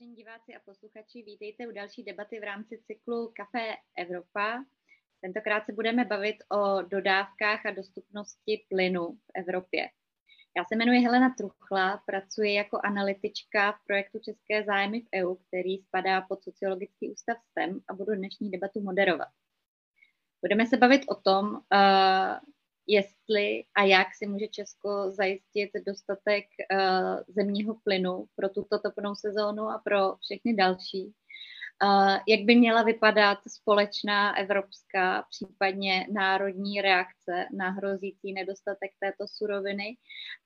Vážení diváci a posluchači, vítejte u další debaty v rámci cyklu Café Evropa. Tentokrát se budeme bavit o dodávkách a dostupnosti plynu v Evropě. Já se jmenuji Helena Truchla, pracuji jako analytička v projektu České zájmy v EU, který spadá pod Sociologický ústav STEM a budu dnešní debatu moderovat. Budeme se bavit o tom, uh, jestli a jak si může Česko zajistit dostatek uh, zemního plynu pro tuto topnou sezónu a pro všechny další. Uh, jak by měla vypadat společná evropská, případně národní reakce na hrozící nedostatek této suroviny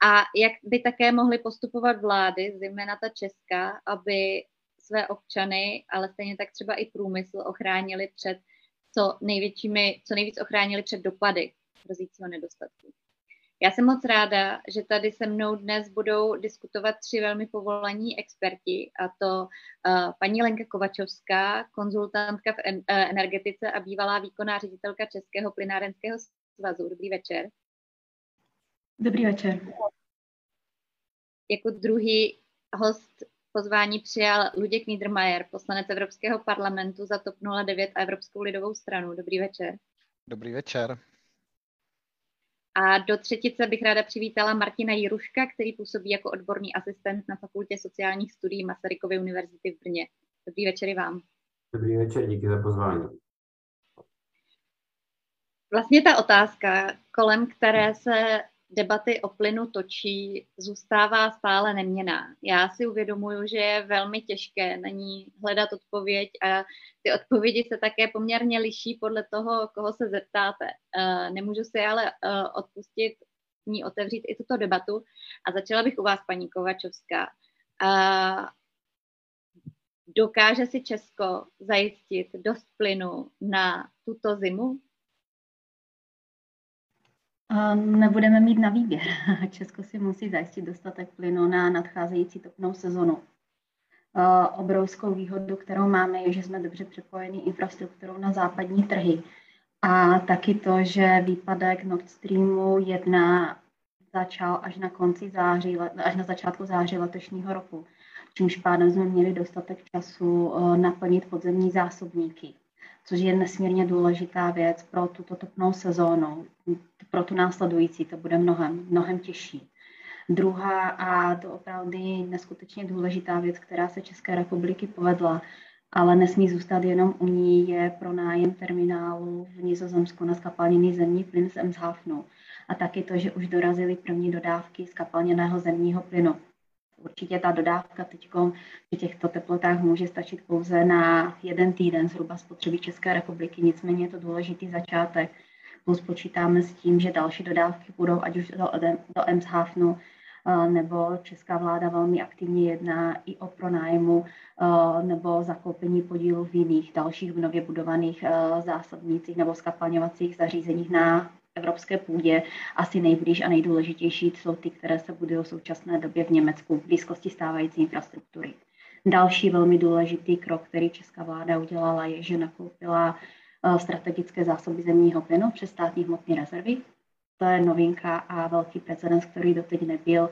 a jak by také mohly postupovat vlády, zejména ta česká, aby své občany, ale stejně tak třeba i průmysl ochránili před co, největšími, co nejvíc ochránili před dopady hrozícího nedostatku. Já jsem moc ráda, že tady se mnou dnes budou diskutovat tři velmi povolaní experti, a to uh, paní Lenka Kovačovská, konzultantka v en, uh, energetice a bývalá výkonná ředitelka Českého plynárenského svazu. Dobrý večer. Dobrý večer. Jako druhý host pozvání přijal Luděk Niedermayer, poslanec Evropského parlamentu za TOP 09 a Evropskou lidovou stranu. Dobrý večer. Dobrý večer. A do třetice bych ráda přivítala Martina Jiruška, který působí jako odborný asistent na Fakultě sociálních studií Masarykovy univerzity v Brně. Dobrý večer i vám. Dobrý večer, díky za pozvání. Vlastně ta otázka, kolem které se debaty o plynu točí, zůstává stále neměná. Já si uvědomuju, že je velmi těžké na ní hledat odpověď a ty odpovědi se také poměrně liší podle toho, koho se zeptáte. Eh, nemůžu si ale eh, odpustit ní otevřít i tuto debatu a začala bych u vás, paní Kovačovská. Eh, dokáže si Česko zajistit dost plynu na tuto zimu? Nebudeme mít na výběr. Česko si musí zajistit dostatek plynu na nadcházející topnou sezonu. Obrovskou výhodu, kterou máme, je, že jsme dobře přepojeni infrastrukturou na západní trhy. A taky to, že výpadek Nord Streamu 1 začal až na konci září, až na začátku září letošního roku. Čímž pádem jsme měli dostatek času e, naplnit podzemní zásobníky což je nesmírně důležitá věc pro tuto topnou sezónu. Pro tu následující to bude mnohem, mnohem těžší. Druhá a to opravdu neskutečně důležitá věc, která se České republiky povedla, ale nesmí zůstat jenom u ní, je pronájem terminálu v Nizozemsku na skapalněný zemní plyn z Emshafnu. A taky to, že už dorazily první dodávky skapalněného zemního plynu. Určitě ta dodávka teď při těchto teplotách může stačit pouze na jeden týden zhruba spotřeby České republiky, nicméně je to důležitý začátek. Plus počítáme s tím, že další dodávky budou ať už do, do Emshafnu, eh, nebo česká vláda velmi aktivně jedná i o pronájmu eh, nebo zakoupení podílu v jiných dalších nově budovaných eh, zásobnících nebo skapalňovacích zařízeních na evropské půdě asi nejblíž a nejdůležitější jsou ty, které se budují v současné době v Německu v blízkosti stávající infrastruktury. Další velmi důležitý krok, který česká vláda udělala, je, že nakoupila eh, strategické zásoby zemního plynu přes státní hmotné rezervy. To je novinka a velký precedens, který doteď nebyl.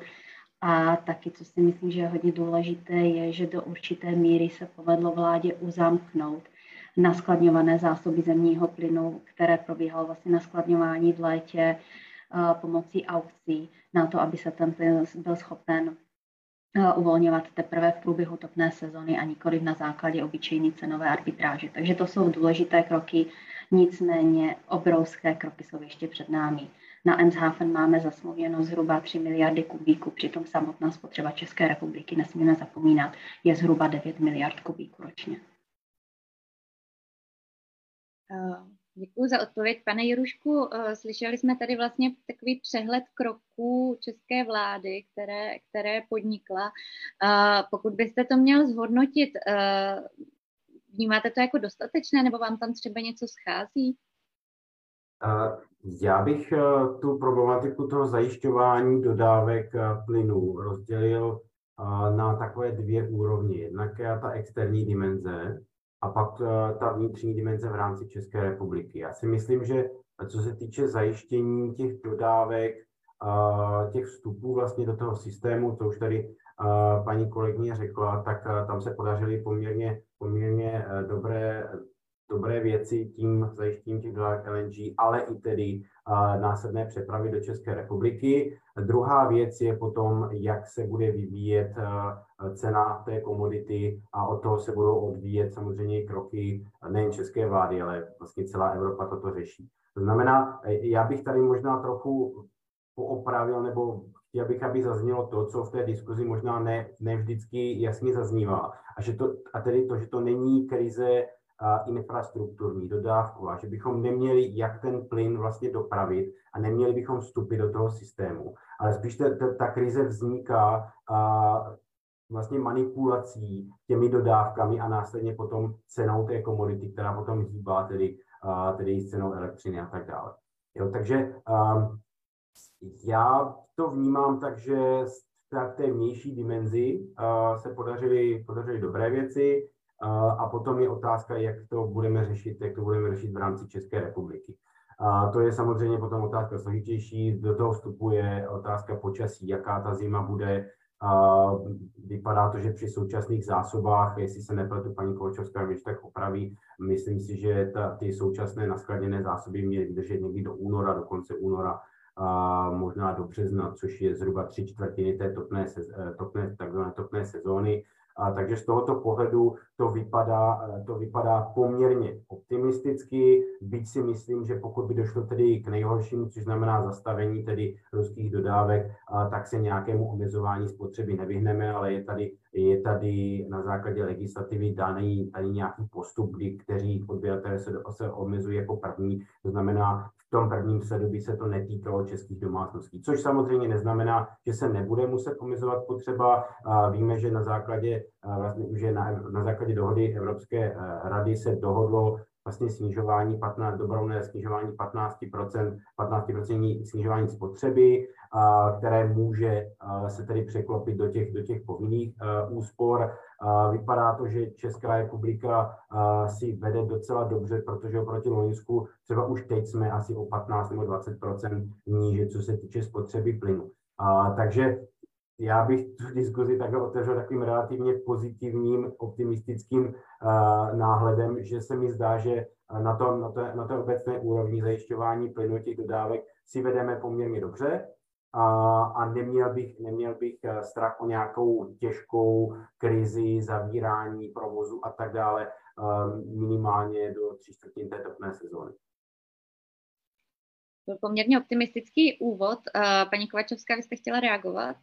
A taky, co si myslím, že je hodně důležité, je, že do určité míry se povedlo vládě uzamknout naskladňované zásoby zemního plynu, které probíhalo vlastně naskladňování v létě eh, pomocí aukcí na to, aby se ten plyn byl schopen eh, uvolňovat teprve v průběhu topné sezony a nikoli na základě obyčejné cenové arbitráže. Takže to jsou důležité kroky, nicméně obrovské kroky jsou ještě před námi. Na Emshaven máme zasmluvěno zhruba 3 miliardy kubíků, přitom samotná spotřeba České republiky, nesmíme zapomínat, je zhruba 9 miliard kubíků ročně. Eh, Děkuji za odpověď, pane Jurušku. Eh, slyšeli jsme tady vlastně takový přehled kroků české vlády, které, které podnikla. Eh, pokud byste to měl zhodnotit, vnímáte to jako dostatečné, nebo vám tam třeba něco schází? Já bych tu problematiku toho zajišťování dodávek plynu rozdělil na takové dvě úrovně. Jednak je ta externí dimenze, a pak eh, ta vnitřní dimenze v rámci České republiky. Já si myslím, že co se týče zajištění těch dodávek těch vstupů vlastně do toho systému, co už tady paní kolegyně řekla, tak tam se podařily poměrně, poměrně dobré, dobré věci tím zajištěním těch dodávek LNG, ale i tedy následné přepravy do České republiky. Druhá věc je potom, jak se bude vyvíjet cena té komodity a od toho se budou odvíjet samozřejmě kroky nejen české vlády, ale vlastně celá Evropa toto řeší. To znamená, já bych tady možná trochu poopravil nebo chtěl bych, aby zaznělo to, co v té diskuzi možná ne, ne vždycky jasně zaznívá. A, že to, a tedy to, že to není krize infrastrukturní, dodávková, že bychom neměli jak ten plyn vlastně dopravit a neměli bychom vstupit do toho systému. Ale spíš ta, ta, ta krize vzniká a, vlastně manipulací těmi dodávkami a následně potom cenou té komodity, která potom hýbá tedy, a, tedy s cenou elektřiny a tak dále. Jo, takže a, já to vnímám tak, že v té vnější dimenzi a, se podařily, podařily dobré věci, a potom je otázka, jak to budeme řešit, jak to budeme řešit v rámci České republiky. A to je samozřejmě potom otázka složitější, do toho vstupuje otázka počasí, jaká ta zima bude. A vypadá to, že při současných zásobách, jestli se nepletu, paní Kovačovská když tak opraví, myslím si, že ta, ty současné naskladněné zásoby měly vydržet někdy do února, do konce února, a možná do března, což je zhruba tři čtvrtiny té topné, topné, takzvané topné sezóny. Takže z tohoto pohledu to vypadá, to vypadá poměrně optimisticky, byť si myslím, že pokud by došlo tedy k nejhoršímu, což znamená zastavení tedy ruských dodávek, tak se nějakému omezování spotřeby nevyhneme, ale je tady, je tady na základě legislativy daný, daný nějaký postup, kdy kteří odběratelé se, se omezují jako první, to znamená tom prvním sledu by se to netýkalo českých domácností, což samozřejmě neznamená, že se nebude muset omezovat potřeba. Víme, že na základě, vlastně, že na, na základě dohody Evropské rady se dohodlo vlastně snižování 15, dobrovolné snižování 15%, 15% snižování spotřeby, které může se tedy překlopit do těch, do těch povinných eh, úspor. Vypadá to, že Česká republika si vede docela dobře, protože oproti Loňsku třeba už teď jsme asi o 15 nebo 20% níže, co se týče spotřeby plynu. A, takže já bych tu diskuzi takhle otevřel takovým relativně pozitivním, optimistickým uh, náhledem, že se mi zdá, že na, to, na, to, na té obecné úrovni zajišťování plynu těch dodávek si vedeme poměrně dobře a, a neměl, bych, neměl bych eh, strach o nějakou těžkou krizi, zavírání provozu a tak dále, eh, minimálně do tři čtvrtin té topné sezóny. Byl poměrně optimistický úvod. Paní Kovačovská, vy jste chtěla reagovat?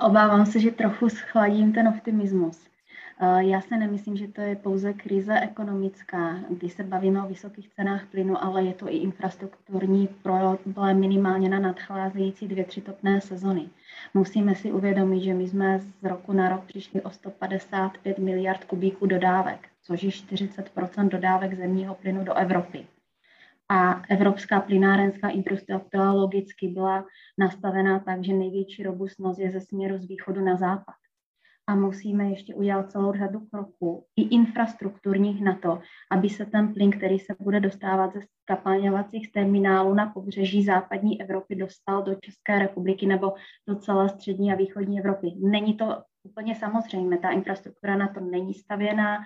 Obávám se, že trochu schladím ten optimismus. Já se nemyslím, že to je pouze krize ekonomická, kdy se bavíme o vysokých cenách plynu, ale je to i infrastrukturní problém minimálně na nadcházející dvě, tři topné sezony. Musíme si uvědomit, že my jsme z roku na rok přišli o 155 miliard kubíků dodávek, což je 40% dodávek zemního plynu do Evropy. A evropská plynárenská infrastruktura logicky byla nastavená tak, že největší robustnost je ze směru z východu na západ. A musíme ještě udělat celou řadu kroků, i infrastrukturních na to, aby se ten plyn, který se bude dostávat ze skapalňovacích terminálů na pobřeží západní Evropy, dostal do České republiky nebo do celé střední a východní Evropy. Není to úplně samozřejmé, ta infrastruktura na to není stavěná,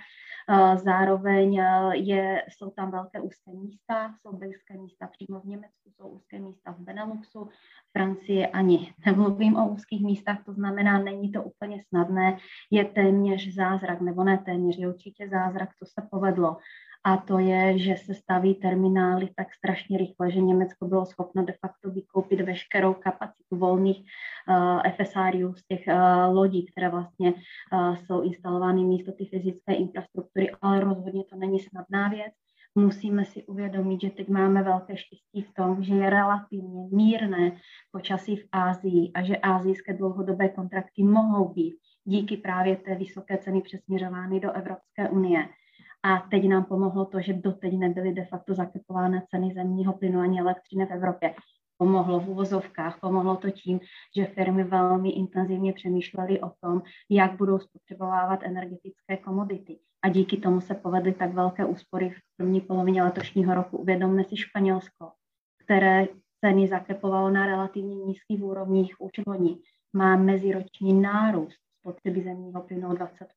Zároveň je, jsou tam velké úzké místa, jsou blízké místa přímo v Německu, jsou úzké místa v Beneluxu, Francii ani nemluvím o úzkých místech, to znamená, není to úplně snadné, je téměř zázrak, nebo ne téměř, je určitě zázrak, co se povedlo a to je, že se staví terminály tak strašně rychle, že Německo bylo schopno de facto vykoupit veškerou kapacitu volných uh, eh, FSRů z těch uh, lodí, které vlastně uh, jsou instalovány místo ty fyzické infrastruktury, ale rozhodně to není snadná věc. Musíme si uvědomit, že teď máme velké štěstí v tom, že je relativně mírné počasí v Ázii a že azijské dlouhodobé kontrakty mohou být díky právě té vysoké ceny přesměřovány do Evropské unie a teď nám pomohlo to, že doteď nebyly de facto zakypovány ceny zemního plynu ani elektřiny v Evropě. Pomohlo v uvozovkách, pomohlo to tím, že firmy velmi intenzivně přemýšlely o tom, jak budou spotřebovávat energetické komodity. A díky tomu se povedly tak velké úspory v první polovině letošního roku. Uvědomme si Španělsko, které ceny zakepovalo na relativně nízkých úrovních už loni. Má meziroční nárůst spotřeby zemního plynu o 20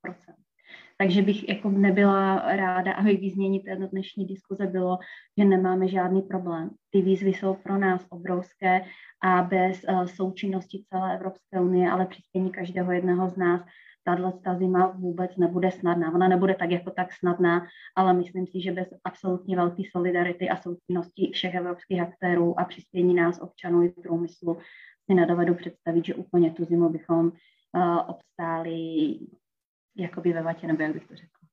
takže bych jako nebyla ráda, aby výzmění této dnešní diskuze bylo, že nemáme žádný problém. Ty výzvy jsou pro nás obrovské a bez uh, součinnosti celé Evropské unie, ale přispění každého jednoho z nás, tahle ta zima vůbec nebude snadná. Ona nebude tak jako tak snadná, ale myslím si, že bez absolutně velké solidarity a součinnosti všech evropských aktérů a přispění nás, občanů i průmyslu, si nedovedu představit, že úplně tu zimu bychom uh, obstáli jakoby ve vatě, nebo jak bych to řekla.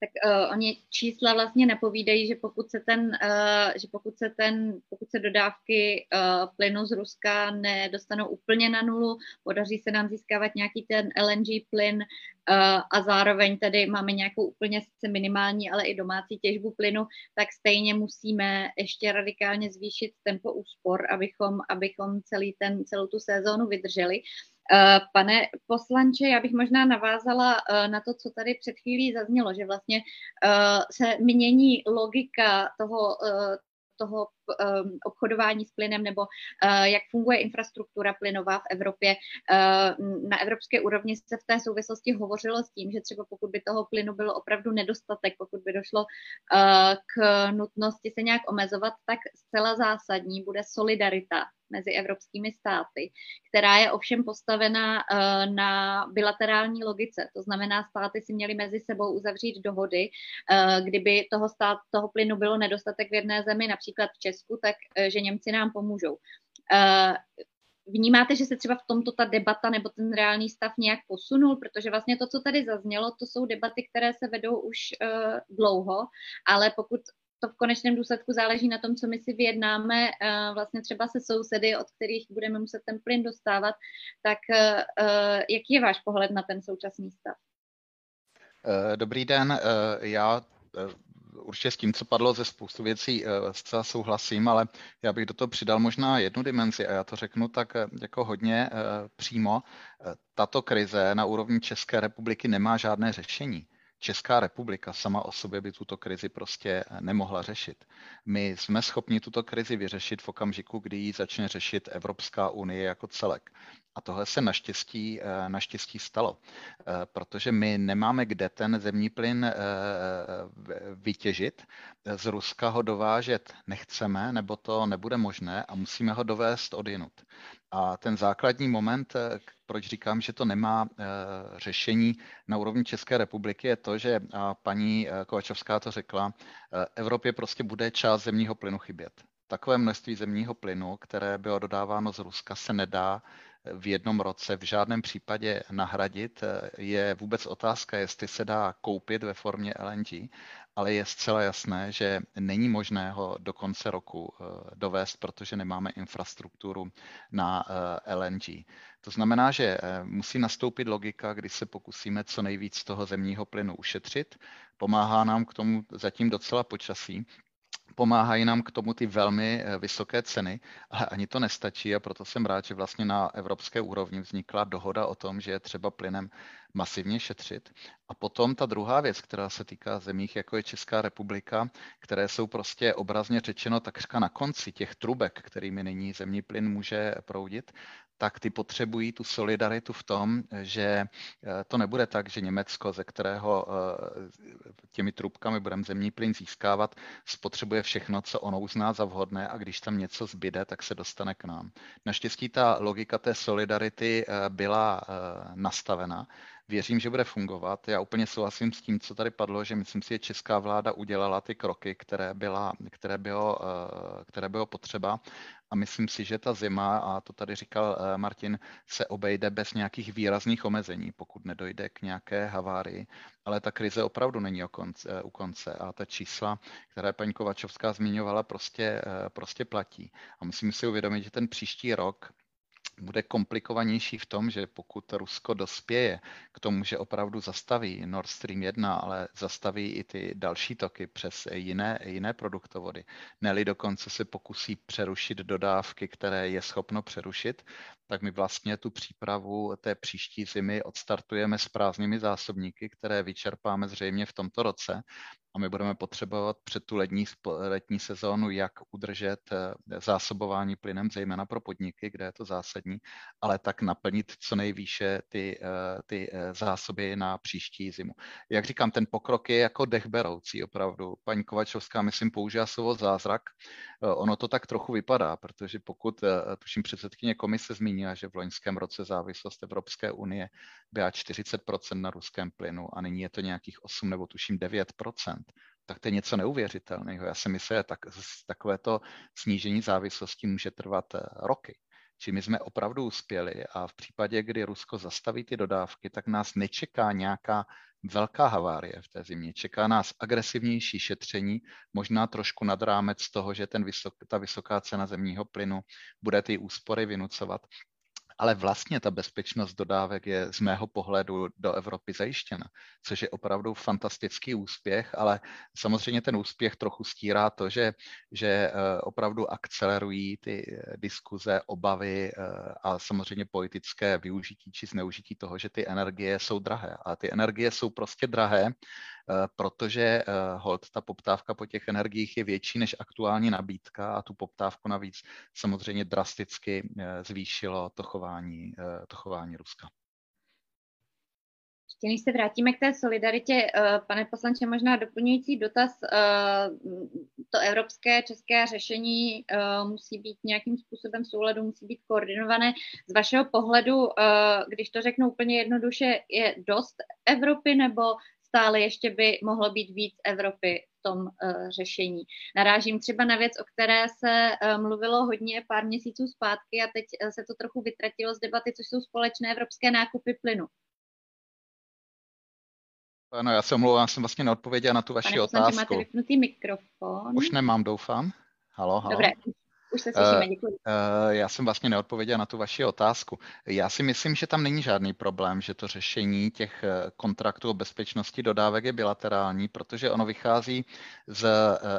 Tak uh, oni čísla vlastně napovídají, že pokud se ten, uh, že pokud se ten, pokud se dodávky uh, plynu z Ruska nedostanou úplně na nulu, podaří se nám získávat nějaký ten LNG plyn uh, a zároveň tady máme nějakou úplně sice minimální, ale i domácí těžbu plynu, tak stejně musíme ještě radikálně zvýšit tempo úspor, abychom, abychom celý ten, celou tu sezónu vydrželi. Uh, pane poslanče, já bych možná navázala eh, na to, co tady před chvílí zaznělo, že vlastně eh, se mění logika toho, toho obchodování s plynem nebo uh, jak funguje infrastruktura plynová v Evropě. Uh, na evropské úrovni se v té souvislosti hovořilo s tím, že třeba pokud by toho plynu bylo opravdu nedostatek, pokud by došlo uh, k nutnosti se nějak omezovat, tak zcela zásadní bude solidarita mezi evropskými státy, která je ovšem postavena na bilaterální logice. To znamená, státy si měly mezi sebou uzavřít dohody, kdyby toho, stát, toho plynu bylo nedostatek v jedné zemi, například v Česku, tak uh, že Němci nám pomůžou. Uh, Vnímáte, že se třeba v tomto ta debata nebo ten reálný stav nějak posunul? Protože vlastně to, co tady zaznělo, to jsou debaty, které se vedou už uh, dlouho, ale pokud to v konečném důsledku záleží na tom, co my si vyjednáme vlastně třeba se sousedy, od kterých budeme muset ten plyn dostávat, tak jaký je váš pohled na ten současný stav? Dobrý den, já určitě s tím, co padlo ze spoustu věcí, zcela souhlasím, ale já bych do toho přidal možná jednu dimenzi a já to řeknu tak jako hodně přímo. Tato krize na úrovni České republiky nemá žádné řešení. Česká republika sama o sobě by tuto krizi prostě nemohla řešit. My jsme schopni tuto krizi vyřešit v okamžiku, kdy ji začne řešit Evropská unie jako celek. A tohle se naštěstí, eh, naštěstí stalo, eh, protože my nemáme kde ten zemní plyn eh, vytěžit. Z Ruska ho dovážet nechceme, nebo to nebude možné a musíme ho dovést odinut. A ten základní moment, proč říkám, že to nemá řešení na úrovni České republiky, je to, že paní Kovačovská to řekla, Evropě prostě bude část zemního plynu chybět. Takové množství zemního plynu, které bylo dodáváno z Ruska, se nedá v jednom roce v žádném případě nahradit. Je vůbec otázka, jestli se dá koupit ve formě LNG, ale je zcela jasné, že není možné ho do konce roku eh, dovést, protože nemáme infrastrukturu na eh, LNG. To znamená, že eh, musí nastoupit logika, kdy se pokusíme co nejvíc toho zemního plynu ušetřit. Pomáhá nám k tomu zatím docela počasí, Pomáhají nám k tomu ty velmi eh, vysoké ceny, ale ani to nestačí a proto jsem rád, že vlastně na evropské úrovni vznikla dohoda o tom, že je třeba plynem masivně šetřit. A potom ta druhá věc, která se týká zemích, jako je Česká republika, které jsou prostě obrazně řečeno takřka na konci těch trubek, kterými nyní zemní plyn může proudit, tak ty potřebují tu solidaritu v tom, že eh, to nebude tak, že Německo, ze kterého eh, těmi trubkami budeme zemní plyn získávat, spotřebuje všechno, co ono uzná za vhodné a když tam něco zbyde, tak se dostane k nám. Naštěstí ta logika té solidarity eh, byla nastavena věřím, že bude fungovat. Já úplně souhlasím s tím, co tady padlo, že myslím si, že česká vláda udělala ty kroky, které, byla, které, bylo, eh, které bylo potřeba. A myslím si, že ta zima, a to tady říkal eh, Martin, se obejde bez nějakých výrazných omezení, pokud nedojde k nějaké havárii. Ale ta krize opravdu není eh, u konce a ta čísla, které paní Kovačovská zmiňovala, prostě, prostě platí. A musíme si uvědomit, že ten příští rok bude komplikovanější v tom, že pokud Rusko dospěje k tomu, že opravdu zastaví Nord Stream 1, ale zastaví i ty další toky přes jiné, jiné produktovody, neli dokonce se pokusí přerušit dodávky, které je schopno přerušit, tak my vlastně tu přípravu té příští zimy odstartujeme s prázdnými zásobníky, které vyčerpáme zřejmě v tomto roce a my budeme potřebovat před tu letní, letní sezónu jak udržet eh, zásobování plynem, zejména pro podniky, kde je to zásadní, ale tak naplnit co nejvýše ty, eh, ty eh, zásoby na příští zimu. Jak říkám, ten pokrok je jako dechberoucí opravdu. Paní Kovačovská, myslím, používá slovo zázrak. Ono to tak trochu vypadá, protože pokud, tuším, předsedkyně komise zmínila, že v loňském roce závislost Evropské unie byla 40% na ruském plynu a nyní je to nějakých 8 nebo tuším 9%, tak to je něco neuvěřitelného. Já si myslím, že tak, takovéto snížení závislosti může trvat eh, roky. Či my jsme opravdu uspěli a v případě, kdy Rusko zastaví ty dodávky, tak nás nečeká nějaká velká havárie v té zimě. Čeká nás agresivnější šetření, možná trošku nad rámec toho, že ten vysok, ta vysoká cena zemního plynu bude ty úspory vynucovat ale vlastně ta bezpečnost dodávek je z mého pohledu do Evropy zajištěna, což je opravdu fantastický úspěch, ale samozřejmě ten úspěch trochu stírá to, že, že eh, opravdu akcelerují ty eh, diskuze, obavy eh, a samozřejmě politické využití či zneužití toho, že ty energie jsou drahé. A ty energie jsou prostě drahé, protože eh, hold ta poptávka po těch energiích je větší než aktuální nabídka a tu poptávku navíc samozřejmě drasticky eh, zvýšilo to chování, to chování Ruska. Ještě než se vrátíme k té solidaritě, pane poslanče, možná doplňující dotaz, to evropské, české řešení musí být nějakým způsobem souladu, musí být koordinované. Z vašeho pohledu, když to řeknu úplně jednoduše, je dost Evropy nebo stále ještě by mohlo být víc Evropy v tom uh, řešení. Narážím třeba na věc, o které se uh, mluvilo hodně pár měsíců zpátky a teď uh, se to trochu vytratilo z debaty, což jsou společné evropské nákupy plynu. Ano, já se omlouvám, jsem vlastně neodpověděl na tu vaši Pane otázku. máte vypnutý mikrofon. Už nemám, doufám. Halo, halo. Dobré, už se slyšíme, eh, děkuji. Já jsem vlastně neodpověděl na tu vaši otázku. Já si myslím, že tam není žádný problém, že to řešení těch eh, kontraktů o bezpečnosti dodávek je bilaterální, protože ono vychází z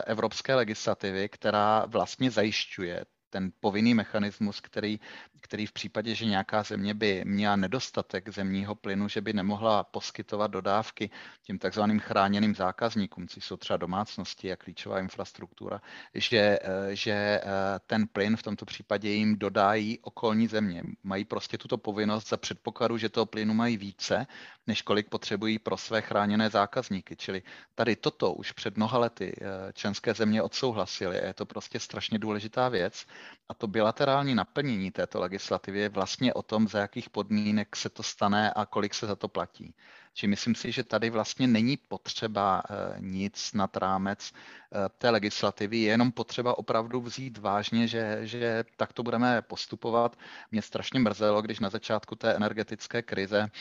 evropské legislativy, která vlastně zajišťuje ten povinný mechanismus, který, který v případě, že nějaká země by měla nedostatek zemního plynu, že by nemohla poskytovat dodávky těm takzvaným chráněným zákazníkům, což jsou třeba domácnosti a klíčová infrastruktura, že, že eh, ten plyn v tomto případě jim dodají okolní země. Mají prostě tuto povinnost za předpokladu, že toho plynu mají více, než kolik potřebují pro své chráněné zákazníky. Čili tady toto už před mnoha lety eh, členské země odsouhlasily. Je to prostě strašně důležitá věc. A to bilaterální naplnění této legislativy je vlastně o tom, za jakých podmínek se to stane a kolik se za to platí. Či myslím si, že tady vlastně není potřeba eh, nic nad rámec eh, té legislativy, je jenom potřeba opravdu vzít vážně, že, že tak to budeme postupovat. Mě strašně mrzelo, když na začátku té energetické krize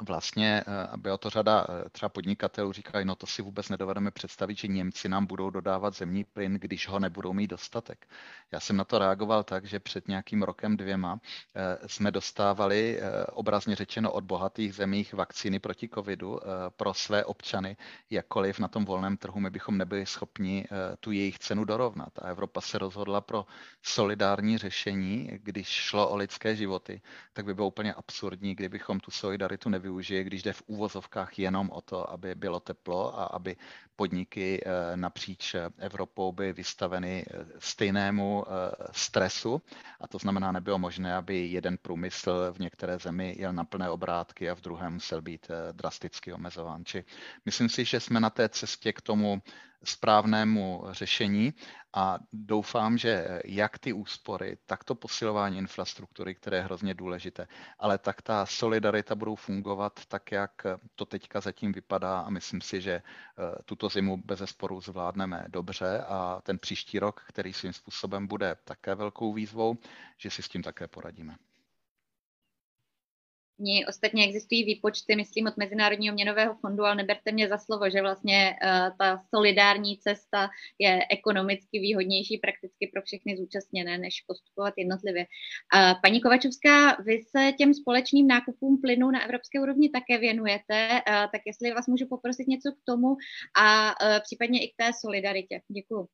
vlastně eh, bylo to řada eh, třeba podnikatelů říkají, no to si vůbec nedovedeme představit, že Němci nám budou dodávat zemní plyn, když ho nebudou mít dostatek. Já jsem na to reagoval tak, že před nějakým rokem dvěma eh, jsme dostávali obrazně řečeno od bohatých zemích vakcíny proti covidu pro své občany, jakkoliv na tom volném trhu my bychom nebyli schopni tu jejich cenu dorovnat. A Evropa se rozhodla pro solidární řešení, když šlo o lidské životy, tak by bylo úplně absurdní, kdybychom tu solidaritu nevyužili využije, když jde v úvozovkách jenom o to, aby bylo teplo a aby podniky eh, napříč Evropou byly vystaveny eh, stejnému eh, stresu. A to znamená, nebylo možné, aby jeden průmysl v některé zemi jel na plné obrátky a v druhém musel být drasticky omezován. Či myslím si, že jsme na té cestě k tomu správnému řešení a doufám, že jak ty úspory, tak to posilování infrastruktury, které je hrozně důležité, ale tak ta solidarita budou fungovat tak, jak to teďka zatím vypadá a myslím si, že eh, tuto zimu bez sporu zvládneme dobře a ten příští rok, který svým způsobem bude také velkou výzvou, že si s tím také poradíme. Ní ostatně existují výpočty, myslím, od Mezinárodního měnového fondu, ale neberte mě za slovo, že vlastně uh, ta solidární cesta je ekonomicky výhodnější prakticky pro všechny zúčastněné, než postupovat jednotlivě. Uh, paní Kovačovská, vy se těm společným nákupům plynu na evropské úrovni také věnujete, uh, tak jestli vás můžu poprosit něco k tomu a uh, případně i k té solidaritě. Děkuju.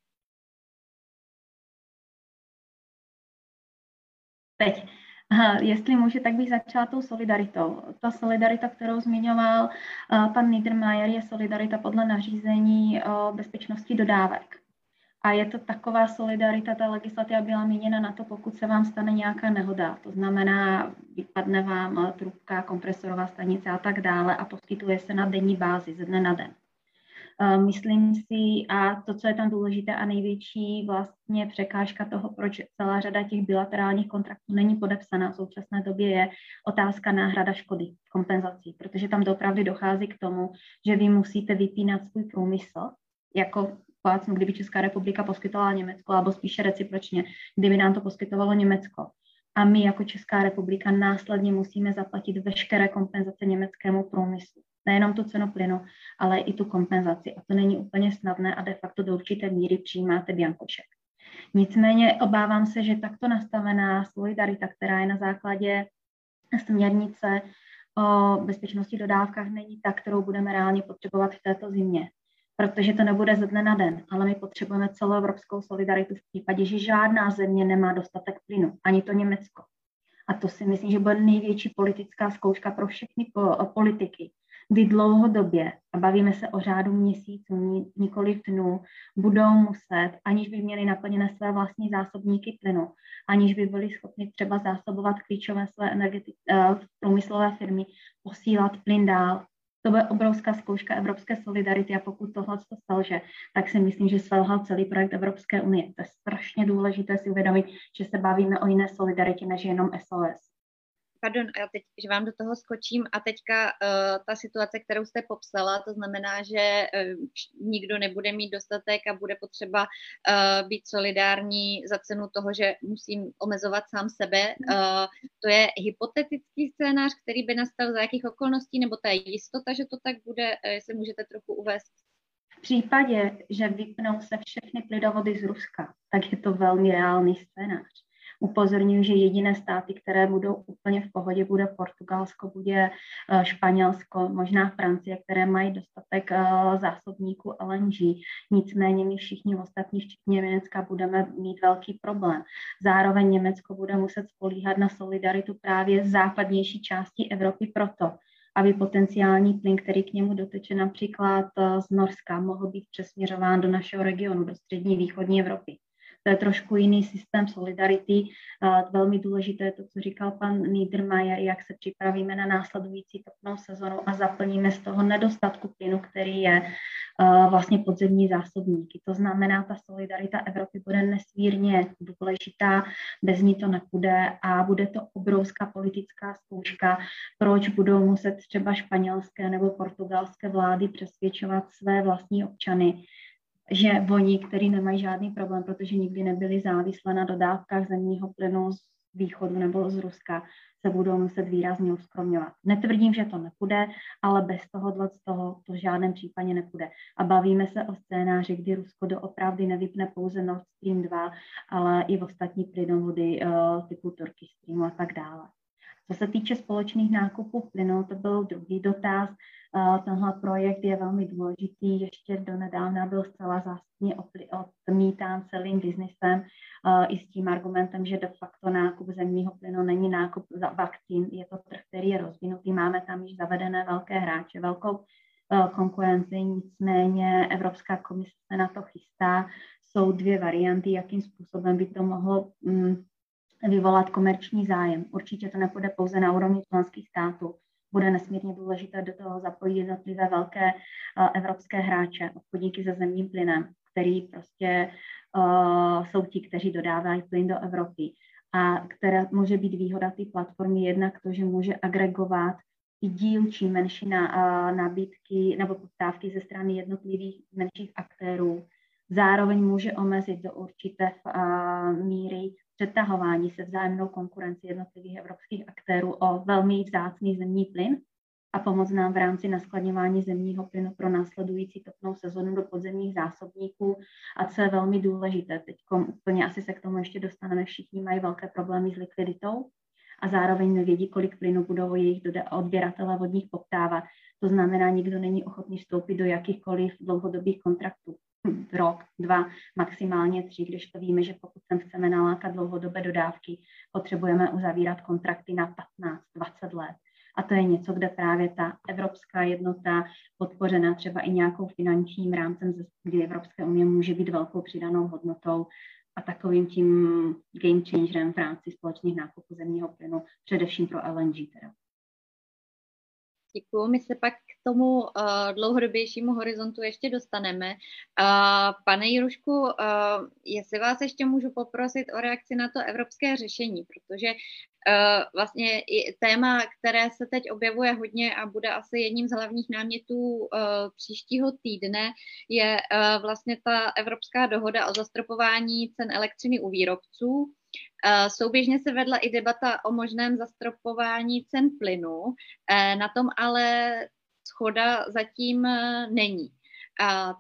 Teď. Aha, jestli může, tak bych začala tou solidaritou. Ta solidarita, kterou zmiňoval uh, pan Niedermayer, je solidarita podle nařízení o bezpečnosti dodávek. A je to taková solidarita, ta legislativa byla míněna na to, pokud se vám stane nějaká nehoda. To znamená, vypadne vám trubka, kompresorová stanice a tak dále a poskytuje se na denní bázi, ze dne na den. Eh, myslím si, a to, co je tam důležité a největší vlastně překážka toho, proč celá řada těch bilaterálních kontraktů není podepsaná v současné době, je otázka náhrada škody, kompenzací, protože tam opravdu dochází k tomu, že vy musíte vypínat svůj průmysl, jako plácnu, kdyby Česká republika poskytovala Německo, nebo spíše recipročně, kdyby nám to poskytovalo Německo. A my jako Česká republika následně musíme zaplatit veškeré kompenzace německému průmyslu nejenom tu cenu plynu, ale i tu kompenzaci. A to není úplně snadné a de facto do určité míry přijímáte biankoček. Nicméně obávám se, že takto nastavená solidarita, která je na základě směrnice o bezpečnosti dodávkách, není ta, kterou budeme reálně potřebovat v této zimě. Protože to nebude ze dne na den, ale my potřebujeme celoevropskou solidaritu v případě, že žádná země nemá dostatek plynu, ani to Německo. A to si myslím, že bude největší politická zkouška pro všechny politiky, kdy dlouhodobě, a bavíme se o řádu měsíců, nikoli dnů, budou muset, aniž by měli naplněné své vlastní zásobníky plynu, aniž by byli schopni třeba zásobovat klíčové své energeti- uh, průmyslové firmy, posílat plyn dál. To bude obrovská zkouška evropské solidarity a pokud tohle to selže, tak si myslím, že selhal celý projekt Evropské unie. To je strašně důležité si uvědomit, že se bavíme o jiné solidaritě než jenom SOS pardon, já teď, že vám do toho skočím a teďka uh, ta situace, kterou jste popsala, to znamená, že uh, nikdo nebude mít dostatek a bude potřeba uh, být solidární za cenu toho, že musím omezovat sám sebe. Uh, to je hypotetický scénář, který by nastal za jakých okolností, nebo ta jistota, že to tak bude, uh, jestli můžete trochu uvést. V případě, že vypnou se všechny plynovody z Ruska, tak je to velmi reálný scénář upozorňuji, že jediné státy, které budou úplně v pohodě, bude Portugalsko, bude eh, Španělsko, možná Francie, které mají dostatek eh, zásobníků LNG. Nicméně my všichni ostatní, včetně Německa, budeme mít velký problém. Zároveň Německo bude muset spolíhat na solidaritu právě z západnější části Evropy proto, aby potenciální plyn, který k němu doteče například eh, z Norska, mohl být přesměřován do našeho regionu, do střední východní Evropy. To je trošku jiný systém solidarity. Velmi důležité je to, co říkal pan Niedermayer, jak se připravíme na následující topnou sezonu a zaplníme z toho nedostatku plynu, který je vlastně podzemní zásobníky. To znamená, ta solidarita Evropy bude nesmírně důležitá, bez ní to nepůjde a bude to obrovská politická zkouška, proč budou muset třeba španělské nebo portugalské vlády přesvědčovat své vlastní občany, že oni, kteří nemají žádný problém, protože nikdy nebyli závislé na dodávkách zemního plynu z východu nebo z Ruska, se budou muset výrazně uskromňovat. Netvrdím, že to nepůjde, ale bez tohohle z toho to v žádném případě nepůjde. A bavíme se o scénáři, kdy Rusko doopravdy nevypne pouze Nord Stream 2, ale i v ostatní plynovody uh, typu Turkish Stream a tak dále. Co se týče společných nákupů plynu, to byl druhý dotaz. Tenhle projekt je velmi důležitý, ještě do nedávna byl zcela zásadně odmítán celým biznesem i s tím argumentem, že de facto nákup zemního plynu není nákup za vakcín, je to trh, který je rozvinutý, máme tam již zavedené velké hráče, velkou konkurenci, nicméně Evropská komise se na to chystá. Jsou dvě varianty, jakým způsobem by to mohlo mm, vyvolat komerční zájem. Určitě to nepůjde pouze na úrovni členských států. Bude nesmírně důležité do toho zapojit jednotlivé velké uh, evropské hráče, obchodníky se zemním plynem, který prostě uh, jsou ti, kteří dodávají plyn do Evropy. A která může být výhoda té platformy jednak to, že může agregovat i dílčí menší uh, nabídky nebo poptávky ze strany jednotlivých menších aktérů. Zároveň může omezit do určité uh, míry přetahování se vzájemnou konkurenci jednotlivých evropských aktérů o velmi vzácný zemní plyn a pomoct nám v rámci naskladňování zemního plynu pro následující topnou sezonu do podzemních zásobníků. A co je velmi důležité, teď úplně asi se k tomu ještě dostaneme, všichni mají velké problémy s likviditou a zároveň nevědí, kolik plynu budou jejich odběratele vodních poptávat. To znamená, nikdo není ochotný vstoupit do jakýchkoliv dlouhodobých kontraktů. Rok, dva, maximálně tři, když to víme, že pokud sem chceme nalákat dlouhodobé dodávky, potřebujeme uzavírat kontrakty na 15-20 let. A to je něco, kde právě ta evropská jednota, podpořená třeba i nějakou finančním rámcem, kdy Evropské unie může být velkou přidanou hodnotou a takovým tím game changerem v rámci společných nákupů zemního plynu, především pro LNG teda. Děkuji. My se pak k tomu uh, dlouhodobějšímu horizontu ještě dostaneme. Uh, pane Jirušku, uh, jestli vás ještě můžu poprosit o reakci na to evropské řešení, protože uh, vlastně téma, které se teď objevuje hodně a bude asi jedním z hlavních námětů uh, příštího týdne, je uh, vlastně ta evropská dohoda o zastropování cen elektřiny u výrobců. Souběžně se vedla i debata o možném zastropování cen plynu, na tom ale schoda zatím e, není.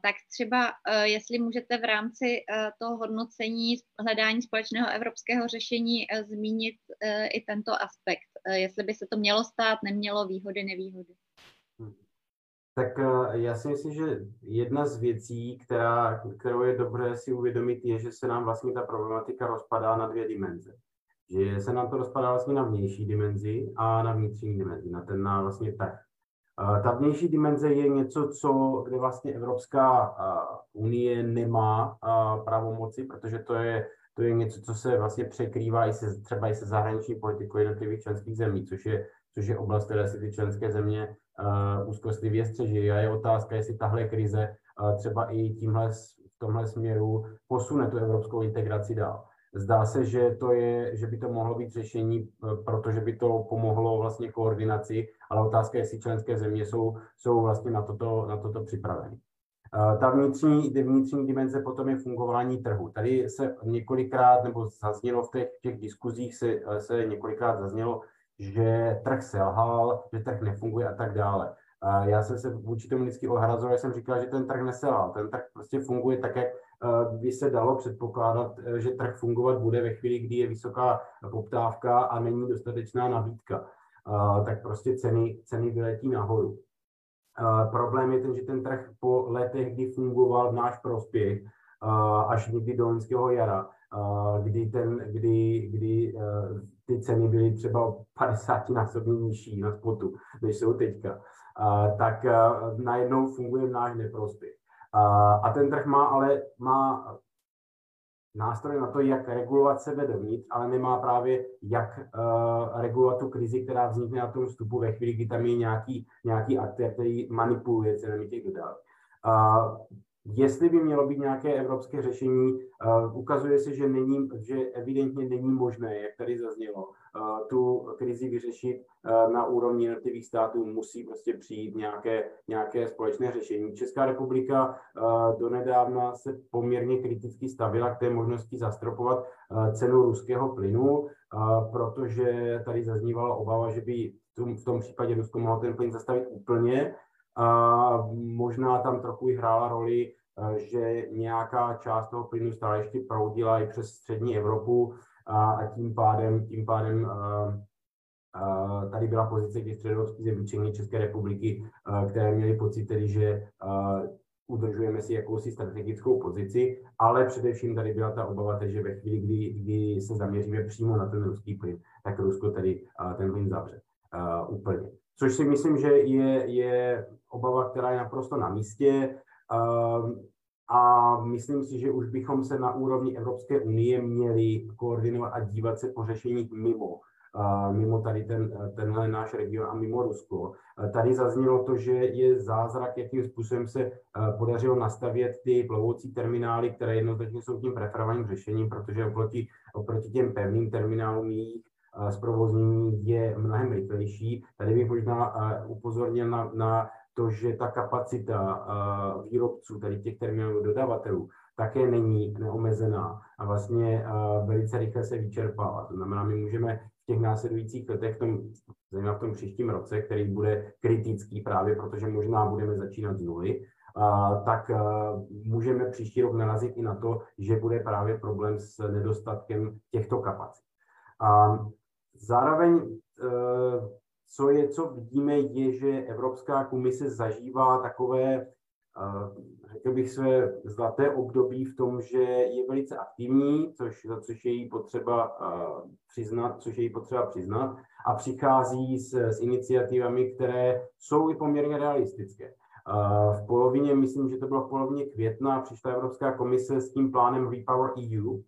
Tak třeba, jestli můžete v rámci toho hodnocení hledání společného evropského řešení zmínit i tento aspekt, jestli by se to mělo stát, nemělo výhody, nevýhody. Tak eh, já si myslím, že jedna z věcí, která, kterou je dobré si uvědomit, je, že se nám vlastně ta problematika rozpadá na dvě dimenze. Že se nám to rozpadá vlastně na vnější dimenzi a na vnitřní dimenzi, na ten na vlastně trh. Ta vnější dimenze je něco, co, kde vlastně Evropská unie nemá pravomoci, protože to je, to je něco, co se vlastně překrývá i se, třeba i se zahraniční politikou jednotlivých členských zemí, což je, což je oblast, které si ty členské země úzkostlivě střeží. A je otázka, jestli tahle krize uh, třeba i tímhle, v tomhle směru posune tu evropskou integraci dál. Zdá se, že, to je, že by to mohlo být řešení, protože by to pomohlo vlastně koordinaci, ale otázka je, jestli členské země jsou, jsou vlastně na toto, na toto připraveny. Ta vnitřní, vnitřní dimenze potom je fungování trhu. Tady se několikrát, nebo zaznělo v těch, těch diskuzích, se, se několikrát zaznělo, že trh selhal, že trh nefunguje a tak dále. A já jsem se vůči tomu vždycky ohrazoval, jsem říkal, že ten trh neselhal. Ten trh prostě funguje tak, jak eh, by se dalo předpokládat, eh, že trh fungovat bude ve chvíli, kdy je vysoká poptávka a není dostatečná nabídka. Tak prostě ceny, ceny vyletí nahoru. Problém je ten, že ten trh po letech, kdy fungoval v náš prospěch, až někdy do loňského jara, kdy, ten, kdy, kdy eh, ty ceny byly třeba 50 násobně nižší na spotu, než jsou teďka, tak najednou funguje v náš neprospěch. A ten trh má ale má nástroj na to, jak regulovat sebe dovnitř, ale nemá právě jak uh, regulovat tu krizi, která vznikne na tom vstupu ve chvíli, kdy tam je nějaký, nějaký aktér, který manipuluje cenami těch dodávek. Uh, Jestli by mělo být nějaké evropské řešení, uh, ukazuje se, že, není, že evidentně není možné, jak tady zaznělo, uh, tu krizi vyřešit uh, na úrovni jednotlivých států, musí prostě přijít nějaké, nějaké společné řešení. Česká republika donedávna se poměrně kriticky stavila k té možnosti zastropovat cenu ruského plynu, protože tady zaznívala obava, že by v tom případě Rusko mohlo ten plyn zastavit úplně, a možná tam trochu i hrála roli, eh, že nějaká část toho plynu stále ještě proudila i přes střední Evropu a tím pádem, tím pádem eh, eh, tady byla pozice těch středoevropských zemí, České republiky, které měly pocit tedy, že udržujeme si jakousi strategickou pozici, ale především tady byla ta obava, že ve chvíli, kdy, kdy se zaměříme přímo na ten ruský plyn, tak Rusko tedy ten plyn zavře úplně. Což si myslím, že je, je obava, která je naprosto na místě. Ehm, a myslím si, že už bychom se na úrovni Evropské unie měli koordinovat a dívat se po řešení mimo, mimo tady ten, tenhle náš region a mimo Rusko. Tady zaznělo to, že je zázrak, jakým způsobem se podařilo nastavět ty plovoucí terminály, které jednoznačně jsou tím preferovaným řešením, protože oproti, oproti těm pevným terminálům jejich zprovoznění je mnohem rychlejší. Tady bych možná upozornil na, na to, že ta kapacita výrobců, tady těch terminálů dodavatelů, také není neomezená a vlastně velice rychle se vyčerpává. To znamená, my můžeme v těch následujících letech, v tom, zejména v tom příštím roce, který bude kritický právě, protože možná budeme začínat z nuly, tak můžeme příští rok narazit i na to, že bude právě problém s nedostatkem těchto kapacit. Zároveň, eh, co je, co vidíme, je, že Evropská komise zažívá takové, eh, řekl bych, své zlaté období v tom, že je velice aktivní, což, za což je jí potřeba uh, přiznat, což je jí potřeba přiznat, a přichází s, s iniciativami, které jsou i poměrně realistické. Uh, v polovině, myslím, že to bylo v polovině května, přišla Evropská komise s tím plánem Repower EU,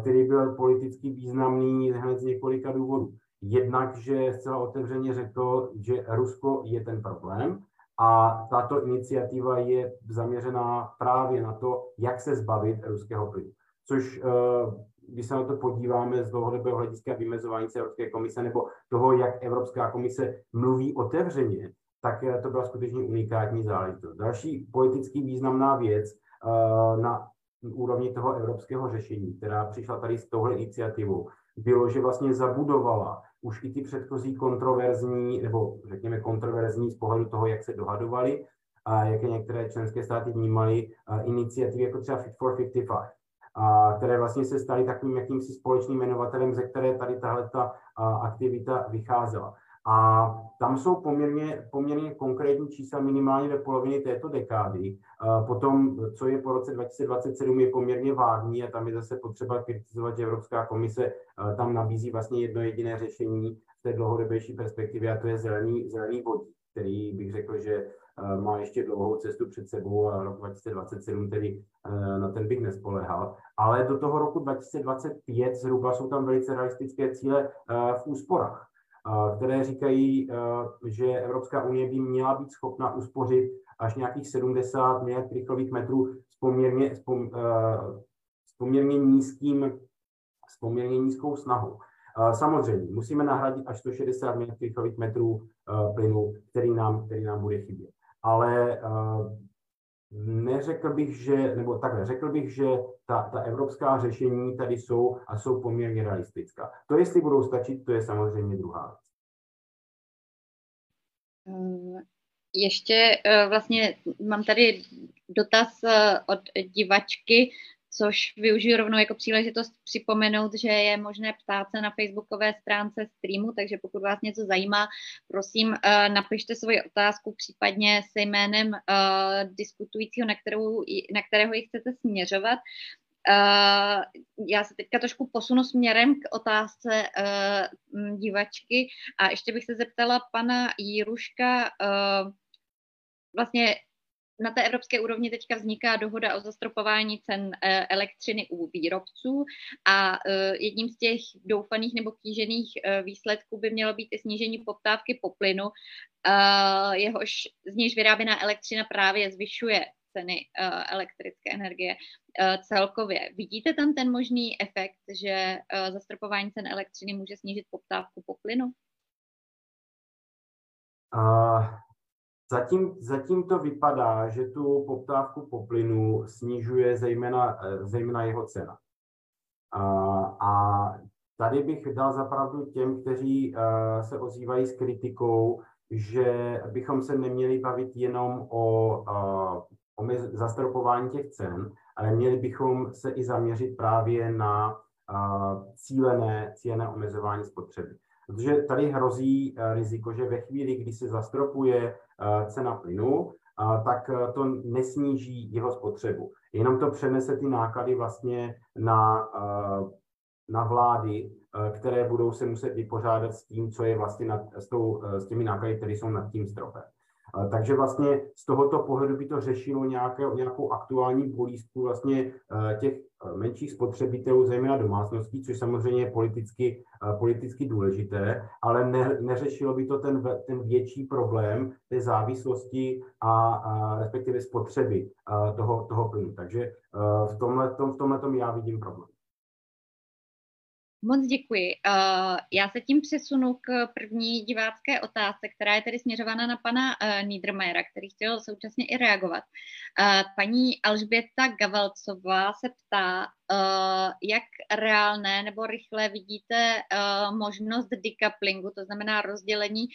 který byl politicky významný hned z několika důvodů. Jednak, že zcela otevřeně řekl, že Rusko je ten problém, a tato iniciativa je zaměřená právě na to, jak se zbavit ruského plynu. Což, eh, když se na to podíváme z dlouhodobého hlediska vymezování se Evropské komise nebo toho, jak Evropská komise mluví otevřeně, tak eh, to byla skutečně unikátní záležitost. Další politicky významná věc eh, na úrovni toho evropského řešení, která přišla tady s touhle iniciativou, bylo, že vlastně zabudovala už i ty předchozí kontroverzní, nebo řekněme kontroverzní z pohledu toho, jak se dohadovali a jak je některé členské státy vnímaly iniciativy jako třeba Fit for 55, a které vlastně se staly takovým jakýmsi společným jmenovatelem, ze které tady tahle ta aktivita vycházela. A tam jsou poměrně, poměrně konkrétní čísla minimálně ve polovině této dekády. Potom, co je po roce 2027, je poměrně vágní a tam je zase potřeba kritizovat, že Evropská komise tam nabízí vlastně jedno jediné řešení v té dlouhodobější perspektivě a to je zelený, zelený vodík, který bych řekl, že má ještě dlouhou cestu před sebou a rok 2027 tedy na ten bych nespolehal. Ale do toho roku 2025 zhruba jsou tam velice realistické cíle v úsporách které říkají, že Evropská unie by měla být schopna uspořit až nějakých 70 miliard rychlových metrů s poměrně, s, pom, s poměrně nízkým, s poměrně nízkou snahou. Samozřejmě, musíme nahradit až 160 miliard rychlových metrů plynu, který nám, který nám bude chybět. Ale neřekl bych, že, nebo takhle, řekl bych, že ta, ta evropská řešení tady jsou a jsou poměrně realistická. To, jestli budou stačit, to je samozřejmě druhá věc. Eh, ještě eh, vlastně mám tady dotaz eh, od divačky, což využiju rovnou jako příležitost připomenout, že je možné ptát se na facebookové stránce streamu, takže pokud vás něco zajímá, prosím, napište svoji otázku případně se jménem diskutujícího, na, kterou, na kterého ji chcete směřovat. Uh, já se teďka trošku posunu směrem k otázce uh, divačky a ještě bych se zeptala pana Jiruška, uh, vlastně na té evropské úrovni teďka vzniká dohoda o zastropování cen elektřiny u výrobců a jedním z těch doufaných nebo kýžených výsledků by mělo být i snížení poptávky po plynu, jehož z nějž vyráběná elektřina právě zvyšuje ceny elektrické energie celkově. Vidíte tam ten možný efekt, že zastropování cen elektřiny může snížit poptávku po plynu? Zatím, zatím to vypadá, že tu poptávku po plynu snižuje zejména, zejména jeho cena. Uh, a tady bych dal zapravdu těm, kteří uh, se ozývají s kritikou, že bychom se neměli bavit jenom o uh, omez, zastropování těch cen, ale měli bychom se i zaměřit právě na cílené, cílené omezování spotřeby. Protože tady hrozí riziko, že ve chvíli, kdy se zastropuje cena plynu, uh, tak uh, to nesníží jeho spotřebu. Jenom to přenese ty náklady vlastně na, na vlády, které budou se muset vypořádat s tím, co je vlastně nad, s, tou, s těmi náklady, které jsou nad tím stropem. Takže vlastně z tohoto pohledu by to řešilo nějaké, nějakou aktuální bolístku vlastně eh, těch eh, menších spotřebitelů, zejména domácností, což samozřejmě je politicky, eh, politicky důležité, ale ne, neřešilo by to ten, ten větší problém té závislosti a, a respektive spotřeby toho, toho plynu. Takže v tomhle, v tomhle já vidím problém. Moc děkuji. Uh, já se tím přesunu k první divácké otázce, která je tedy směřována na pana uh, Niedermayera, který chtěl současně i reagovat. Uh, paní Alžběta Gavalcová se ptá, jak reálné nebo rychle vidíte možnost decouplingu, to znamená rozdělení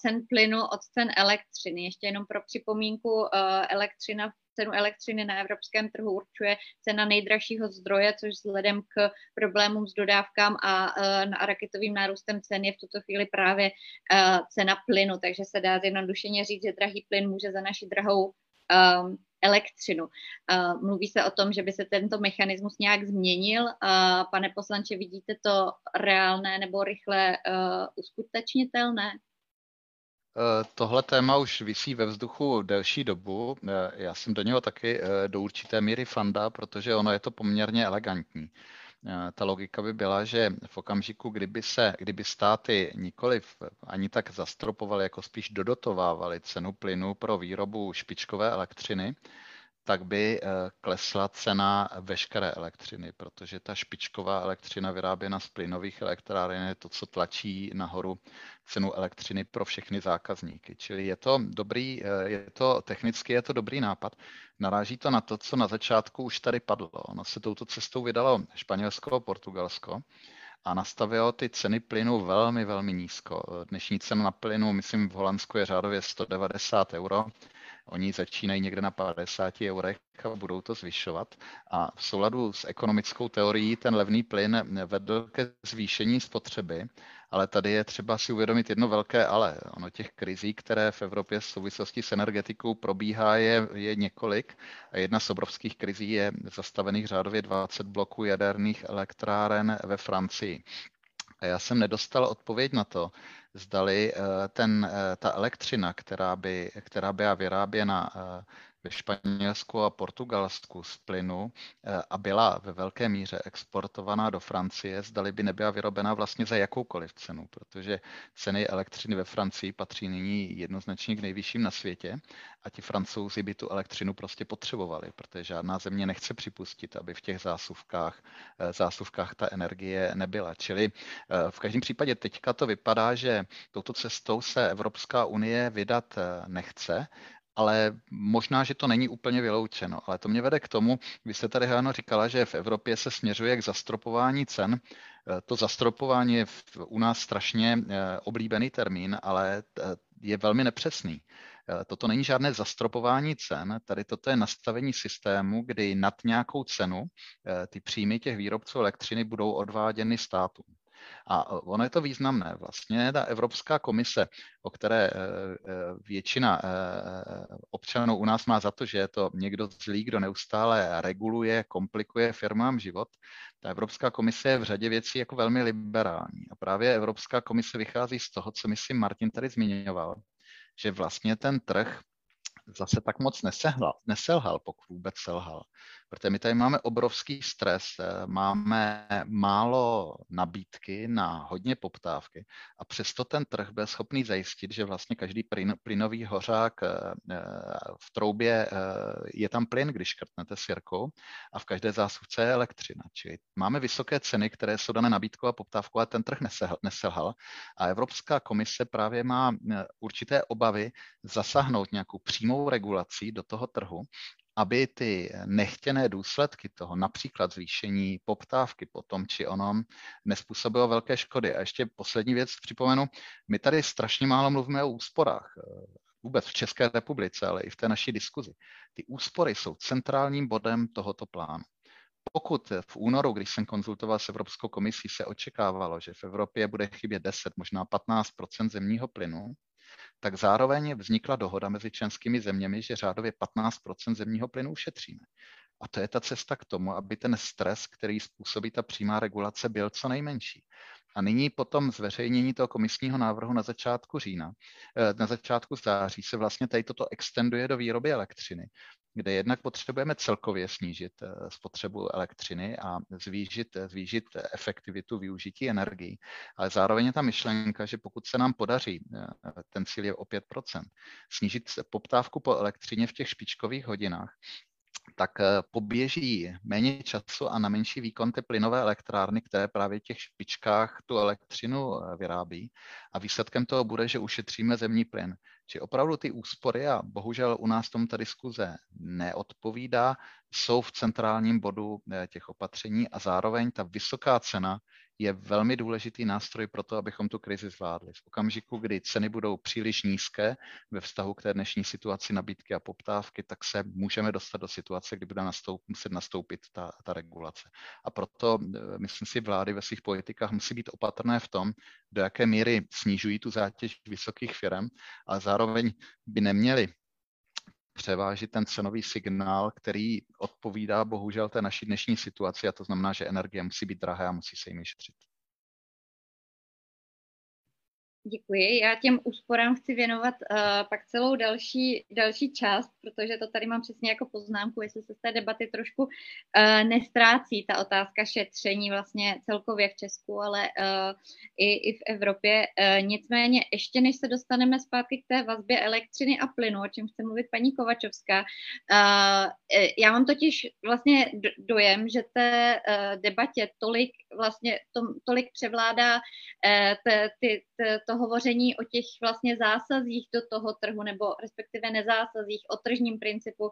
cen plynu od cen elektřiny. Ještě jenom pro připomínku, elektřina v cenu elektřiny na evropském trhu určuje cena nejdražšího zdroje, což vzhledem k problémům s dodávkám a, a raketovým nárůstem cen je v tuto chvíli právě cena plynu. Takže se dá zjednodušeně říct, že drahý plyn může za naši drahou um, elektřinu. Mluví se o tom, že by se tento mechanismus nějak změnil. Pane poslanče, vidíte to reálné nebo rychle uskutečnitelné? Tohle téma už visí ve vzduchu delší dobu. Já jsem do něho taky do určité míry fanda, protože ono je to poměrně elegantní. Eh, ta logika by byla, že v okamžiku, kdyby se, kdyby státy nikoli ani tak zastropovaly, jako spíš dodotovávaly cenu plynu pro výrobu špičkové elektřiny, tak by eh, klesla cena veškeré elektřiny, protože ta špičková elektřina vyráběna z plynových elektráren je to, co tlačí nahoru cenu elektřiny pro všechny zákazníky. Čili je to dobrý, eh, je to technicky je to dobrý nápad. Naráží to na to, co na začátku už tady padlo. Ono se touto cestou vydalo Španělsko a Portugalsko a nastavilo ty ceny plynu velmi, velmi nízko. Dnešní cena na plynu, myslím, v Holandsku je řádově 190 euro Oni začínají někde na 50 eurech a budou to zvyšovat. A v souladu s ekonomickou teorií ten levný plyn vedl ke zvýšení spotřeby, ale tady je třeba si uvědomit jedno velké ale. Ono těch krizí, které v Evropě v souvislosti s energetikou probíhá, je, je několik. A jedna z obrovských krizí je zastavených řádově 20 bloků jaderných elektráren ve Francii. A já jsem nedostal odpověď na to, zdali eh, ten, eh, ta elektřina, která by, která byla vyráběna eh, ve Španělsku a Portugalsku z plynu a byla ve velké míře exportovaná do Francie, zdali by nebyla vyrobena vlastně za jakoukoliv cenu, protože ceny elektřiny ve Francii patří nyní jednoznačně k nejvyšším na světě a ti francouzi by tu elektřinu prostě potřebovali, protože žádná země nechce připustit, aby v těch zásuvkách, zásuvkách ta energie nebyla. Čili v každém případě teďka to vypadá, že touto cestou se Evropská unie vydat nechce, ale možná, že to není úplně vyloučeno. Ale to mě vede k tomu, vy jste tady, Háno, říkala, že v Evropě se směřuje k zastropování cen. Eh, to zastropování je u nás strašně eh, oblíbený termín, ale eh, je velmi nepřesný. Toto není žádné zastropování cen, tady toto je nastavení systému, kdy nad nějakou cenu ty příjmy těch výrobců elektřiny budou odváděny státům. A ono je to významné. Vlastně ta Evropská komise, o které eh, eh, většina občanů u nás má za to, že je to někdo zlý, kdo neustále reguluje, komplikuje firmám život, ta Evropská komise je v řadě věcí jako velmi liberální. A právě Evropská komise vychází z toho, co myslím Martin tady zmiňoval, že vlastně ten trh zase tak moc nesehlal, neselhal, pokud vůbec selhal. Protože my tady máme obrovský stres, eh, máme málo nabídky na hodně poptávky a přesto ten trh byl schopný zajistit, že vlastně každý plyn, plynový hořák eh, eh, v troubě je tam plyn, když škrtnete svěrkou a v každé zásuvce je elektřina. Čili máme vysoké ceny, které jsou dané nabídkou a poptávkou a ten trh neselhal. A Evropská komise právě má určité obavy zasáhnout nějakou přímou regulací do toho trhu aby ty nechtěné důsledky toho, například zvýšení poptávky po tom či onom, nespůsobilo velké škody. A ještě poslední věc připomenu, my tady strašně málo mluvíme o úsporách vůbec v České republice, ale i v té naší diskuzi. Ty úspory jsou centrálním bodem tohoto plánu. Pokud v únoru, když jsem konzultoval s Evropskou komisí, se očekávalo, že v Evropě bude chybět 10, možná 15 zemního plynu, tak zároveň vznikla dohoda mezi členskými zeměmi, že řádově 15 zemního plynu ušetříme. A to je ta cesta k tomu, aby ten stres, který způsobí ta přímá regulace, byl co nejmenší. A nyní po tom zveřejnění toho komisního návrhu na začátku října, eh, na začátku září se vlastně tady toto extenduje do výroby elektřiny, kde jednak potřebujeme celkově snížit eh, spotřebu elektřiny a zvýšit, eh, zvýšit efektivitu využití energií. Ale zároveň je ta myšlenka, že pokud se nám podaří, ten cíl je o 5%, snížit poptávku po elektřině v těch špičkových hodinách, tak eh, poběží méně času a na menší výkon ty plynové elektrárny, které právě v těch špičkách tu elektřinu eh, vyrábí. A výsledkem toho bude, že ušetříme zemní plyn. Či opravdu ty úspory, a bohužel u nás tomu ta diskuze neodpovídá, jsou v centrálním bodu eh, těch opatření a zároveň ta vysoká cena je velmi důležitý nástroj pro to, abychom tu krizi zvládli. V okamžiku, kdy ceny budou příliš nízké ve vztahu k té dnešní situaci nabídky a poptávky, tak se můžeme dostat do situace, kdy bude nastoup, muset nastoupit ta, ta regulace. A proto, eh, myslím si, vlády ve svých politikách musí být opatrné v tom, do jaké míry snižují tu zátěž vysokých firm, ale zároveň by neměli převážit ten cenový signál, který odpovídá bohužel té naší dnešní situaci a to znamená, že energie musí být drahé a musí se jim šetřit. Děkuji. Já těm úsporám chci věnovat uh, pak celou další, další část, protože to tady mám přesně jako poznámku, jestli se z té debaty trošku uh, nestrácí ta otázka šetření vlastně celkově v Česku, ale uh, i, i v Evropě. Uh, nicméně ještě než se dostaneme zpátky k té vazbě elektřiny a plynu, o čem chce mluvit paní Kovačovská, uh, já mám totiž vlastně dojem, že té uh, debatě tolik vlastně to, tolik převládá uh, ty, ty, to to hovoření o těch vlastně zásazích do toho trhu, nebo respektive nezásazích, o tržním principu,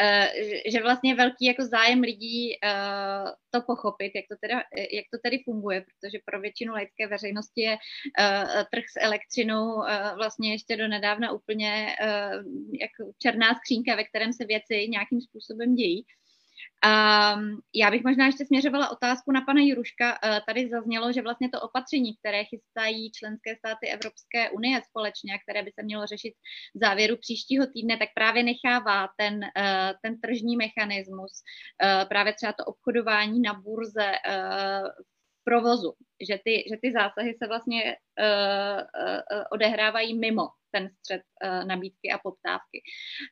eh, že vlastně velký jako zájem lidí eh, to pochopit, jak to, teda, jak to tedy funguje, protože pro většinu laické veřejnosti je eh, trh s elektřinou vlastně ještě do nedávna úplně jako černá skřínka, ve kterém se věci nějakým způsobem dějí. Um, já bych možná ještě směřovala otázku na pana Juruška. Uh, tady zaznělo, že vlastně to opatření, které chystají členské státy Evropské unie společně a které by se mělo řešit v závěru příštího týdne, tak právě nechává ten, uh, ten tržní mechanismus, uh, právě třeba to obchodování na burze v provozu, že ty, že ty zásahy se vlastně odehrávají mimo ten střed uh, nabídky a poptávky.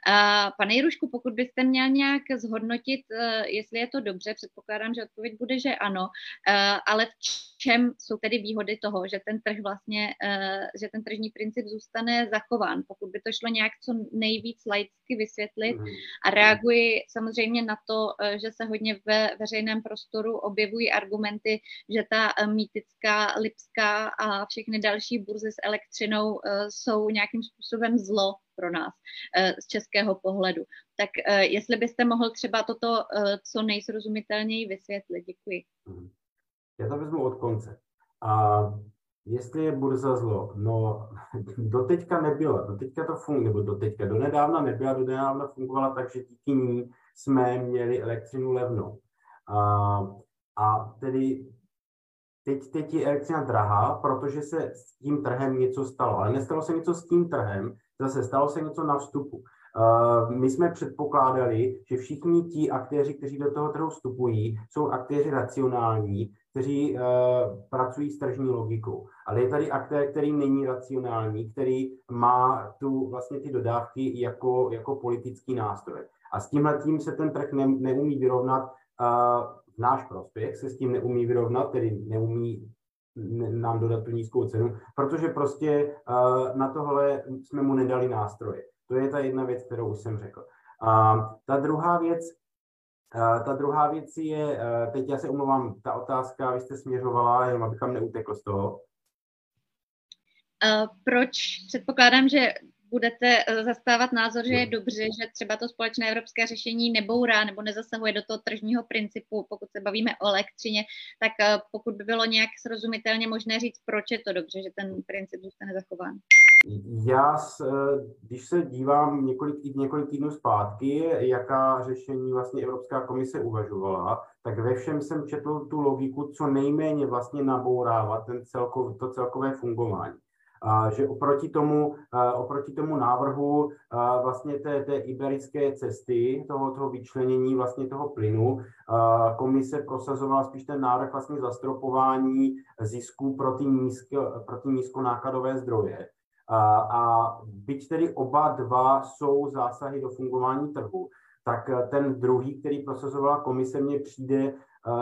Uh, pane Jirušku, pokud byste měl nějak zhodnotit, uh, jestli je to dobře, předpokládám, že odpověď bude, že ano, uh, ale v čem jsou tedy výhody toho, že ten trh vlastně, uh, že ten tržní princip zůstane zachován, pokud by to šlo nějak co nejvíc laicky vysvětlit mhm. a reaguji samozřejmě na to, uh, že se hodně ve veřejném prostoru objevují argumenty, že ta uh, mýtická, lipská a všechny další burzy s elektřinou uh, jsou nějak nějakým způsobem zlo pro nás eh, z českého pohledu. Tak eh, jestli byste mohl třeba toto eh, co nejsrozumitelněji vysvětlit. Děkuji. Mhm. Já to vezmu od konce. A jestli je burza zlo, no doteďka nebyla, doteďka to funguje, nebo doteďka, do nedávna nebyla, do nedávna fungovala tak, že díky ní jsme měli elektřinu levnou. A, a tedy teď, teď je elektřina drahá, protože se s tím trhem něco stalo. Ale nestalo se něco s tím trhem, zase stalo se něco na vstupu. Uh, my jsme předpokládali, že všichni ti aktéři, kteří do toho trhu vstupují, jsou aktéři racionální, kteří uh, pracují s tržní logikou. Ale je tady aktér, který není racionální, který má tu vlastně ty dodávky jako, jako politický nástroj. A s tímhle tím se ten trh ne, neumí vyrovnat. Uh, náš prospěch se s tím neumí vyrovnat, tedy neumí nám dodat tu nízkou cenu, protože prostě uh, na tohle jsme mu nedali nástroje. To je ta jedna věc, kterou už jsem řekl. A ta druhá věc, uh, ta druhá věc je, uh, teď já se umluvám, ta otázka, vy jste směřovala, jenom abych tam neutekl z toho. Uh, proč předpokládám, že budete eh, zastávat názor, že je dobře, že třeba to společné evropské řešení nebourá nebo nezasahuje do toho tržního principu, pokud se bavíme o elektřině, tak eh, pokud by bylo nějak srozumitelně možné říct, proč je to dobře, že ten princip zůstane zachován. Já, eh, když se dívám několik, několik týdnů zpátky, jaká řešení vlastně Evropská komise uvažovala, tak ve všem jsem četl tu logiku, co nejméně vlastně nabourávat ten celkov, to celkové fungování že oproti tomu, oproti tomu návrhu vlastně té, té iberické cesty, toho, toho vyčlenění vlastně toho plynu, komise prosazovala spíš ten návrh vlastně zastropování zisků pro ty, nízké, pro ty nízkonákladové zdroje. A, a byť tedy oba dva jsou zásahy do fungování trhu, tak ten druhý, který prosazovala komise, mně přijde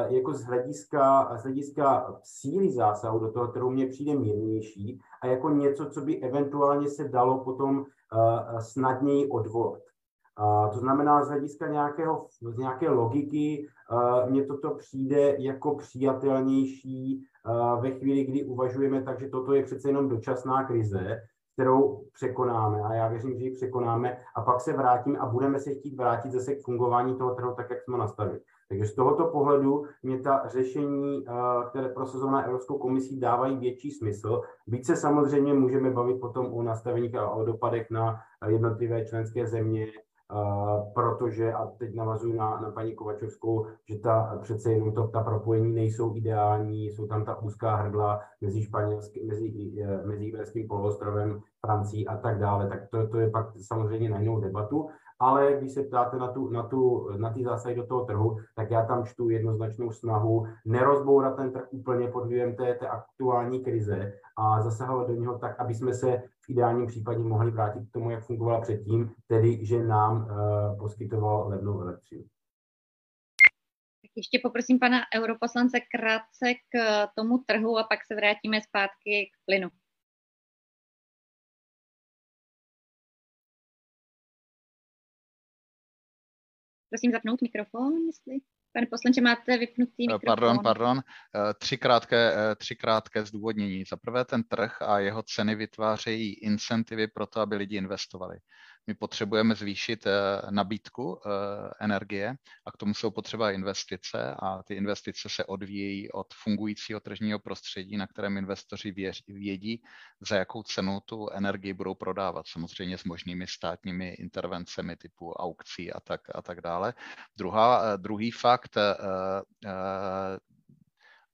jako z hlediska, z hlediska síly zásahu do toho trhu mně přijde mírnější a jako něco, co by eventuálně se dalo potom snadněji odvolat. To znamená, z hlediska nějakého, z nějaké logiky mně toto přijde jako přijatelnější ve chvíli, kdy uvažujeme tak, že toto je přece jenom dočasná krize, kterou překonáme a já věřím, že ji překonáme a pak se vrátíme a budeme se chtít vrátit zase k fungování toho trhu tak, jak jsme nastavili. Takže z tohoto pohledu mě ta řešení, eh, které prosazované Evropskou komisí, dávají větší smysl. Byť se samozřejmě můžeme bavit potom o nastaveních a o dopadech na jednotlivé členské země, Uh, protože, a teď navazuji na, na paní Kovačovskou, že ta přece jenom to, ta propojení nejsou ideální, jsou tam ta úzká hrdla mezi španělským, mezi, mezi Iberským poloostrovem, Francií a tak dále, tak to, to je pak samozřejmě na jinou debatu, ale když se ptáte na, tu, na, tu, na ty zásahy do toho trhu, tak já tam čtu jednoznačnou snahu nerozbourat ten trh úplně pod vlivem té, té aktuální krize a zasahovat do něho tak, aby jsme se v ideálním případě mohli vrátit k tomu, jak fungovala předtím, tedy že nám uh, poskytoval levnou elektřinu. Ještě poprosím pana europoslance krátce k tomu trhu a pak se vrátíme zpátky k plynu. Prosím zapnout mikrofon, jestli... Pane poslanče, máte vypnutý eh, mikrofon. Pardon, pardon. Eh, tři krátké, eh, tři krátké zdůvodnění. Za prvé ten trh a jeho ceny vytvářejí incentivy pro to, aby lidi investovali. My potřebujeme zvýšit eh, nabídku eh, energie a k tomu jsou potřeba investice a ty investice se odvíjejí od fungujícího tržního prostředí, na kterém investoři vědí, za jakou cenu tu energii budou prodávat. Samozřejmě s možnými státními intervencemi typu aukcí a tak, a tak dále. Druhá, eh, druhý fakt,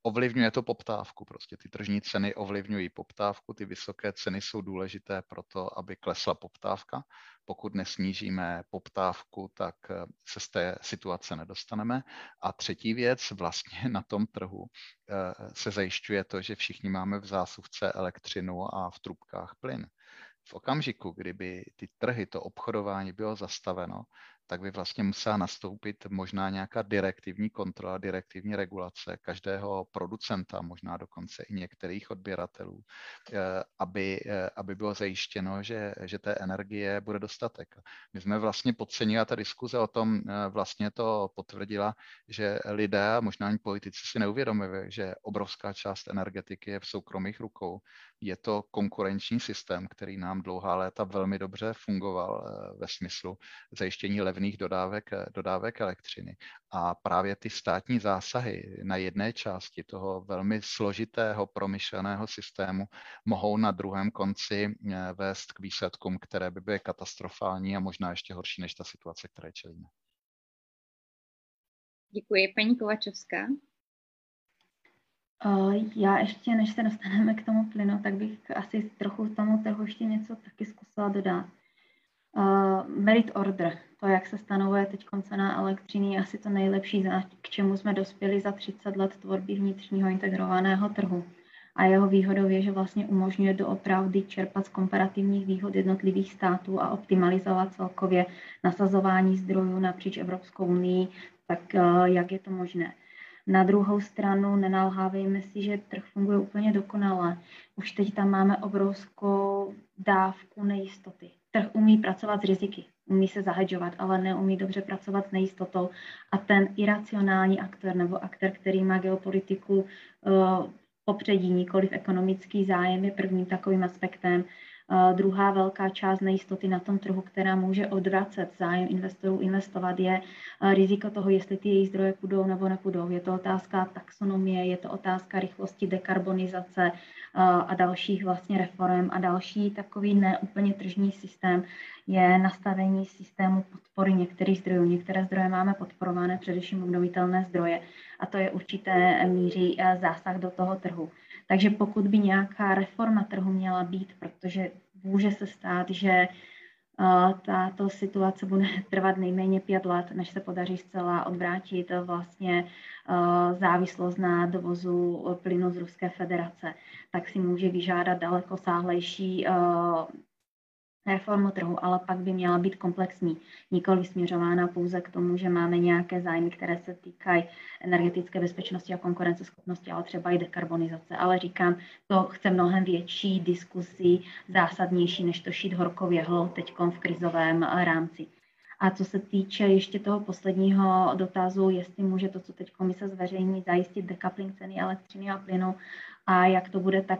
ovlivňuje to poptávku. Prostě ty tržní ceny ovlivňují poptávku, ty vysoké ceny jsou důležité pro to, aby klesla poptávka. Pokud nesnížíme poptávku, tak eh, se z té situace nedostaneme. A třetí věc, vlastně na tom trhu eh, se zajišťuje to, že všichni máme v zásuvce elektřinu a v trubkách plyn. V okamžiku, kdyby ty trhy, to obchodování bylo zastaveno, tak by vlastně musela nastoupit možná nějaká direktivní kontrola, direktivní regulace každého producenta, možná dokonce i některých odběratelů, eh, aby, eh, aby bylo zajištěno, že, že té energie bude dostatek. My jsme vlastně podcenili, a ta diskuze o tom eh, vlastně to potvrdila, že lidé, a možná ani politici si neuvědomují, že obrovská část energetiky je v soukromých rukou. Je to konkurenční systém, který nám dlouhá léta velmi dobře fungoval ve smyslu zajištění levných dodávek, dodávek elektřiny. A právě ty státní zásahy na jedné části toho velmi složitého, promyšleného systému mohou na druhém konci eh, vést k výsledkům, které by byly katastrofální a možná ještě horší než ta situace, které čelíme. Děkuji. Paní Kovačovská. Já ještě, než se dostaneme k tomu plynu, tak bych asi trochu tomu trhu ještě něco taky zkusila dodat. Uh, merit order, to, jak se stanovuje teď cena elektřiny, je asi to nejlepší, k čemu jsme dospěli za 30 let tvorby vnitřního integrovaného trhu. A jeho výhodou je, že vlastně umožňuje doopravdy čerpat z komparativních výhod jednotlivých států a optimalizovat celkově nasazování zdrojů napříč Evropskou unii, tak uh, jak je to možné. Na druhou stranu nenalhávejme si, že trh funguje úplně dokonale. Už teď tam máme obrovskou dávku nejistoty trh umí pracovat s riziky, umí se zahedžovat, ale neumí dobře pracovat s nejistotou. A ten iracionální aktor nebo aktor, který má geopolitiku uh, popředí, nikoli v ekonomický zájem, je prvním takovým aspektem. Uh, druhá velká část nejistoty na tom trhu, která může odvracet zájem investorů investovat, je uh, riziko toho, jestli ty jejich zdroje půjdou nebo nepůjdou. Je to otázka taxonomie, je to otázka rychlosti dekarbonizace, a dalších vlastně reform a další takový neúplně tržní systém je nastavení systému podpory některých zdrojů. Některé zdroje máme podporované, především obnovitelné zdroje a to je určité míří e, zásah do toho trhu. Takže pokud by nějaká reforma trhu měla být, protože může se stát, že tato situace bude trvat nejméně pět let, než se podaří zcela odvrátit vlastně závislost na dovozu plynu z Ruské federace, tak si může vyžádat daleko sáhlejší reformu trhu, ale pak by měla být komplexní, nikoli směřována pouze k tomu, že máme nějaké zájmy, které se týkají energetické bezpečnosti a konkurenceschopnosti, ale třeba i dekarbonizace. Ale říkám, to chce mnohem větší diskusi, zásadnější, než to šít horkou jehlou teď v krizovém rámci. A co se týče ještě toho posledního dotazu, jestli může to, co teď komise zveřejní, zajistit decoupling ceny elektřiny a plynu a jak to bude, tak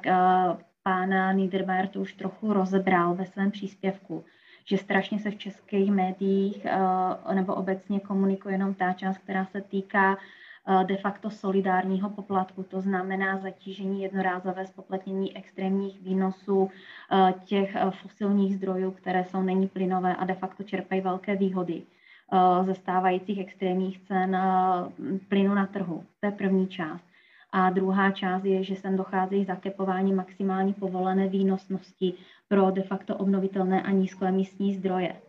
pána Niedermayer to už trochu rozebral ve svém příspěvku, že strašně se v českých médiích eh, nebo obecně komunikuje jenom ta část, která se týká eh, de facto solidárního poplatku, to znamená zatížení jednorázové spoplatnění extrémních výnosů eh, těch fosilních zdrojů, které jsou není plynové a de facto čerpají velké výhody ze stávajících extrémních cen plynu na trhu. To je první část. A druhá část je, že sem dochází zakepování maximální povolené výnosnosti pro de facto obnovitelné a nízkoemisní zdroje.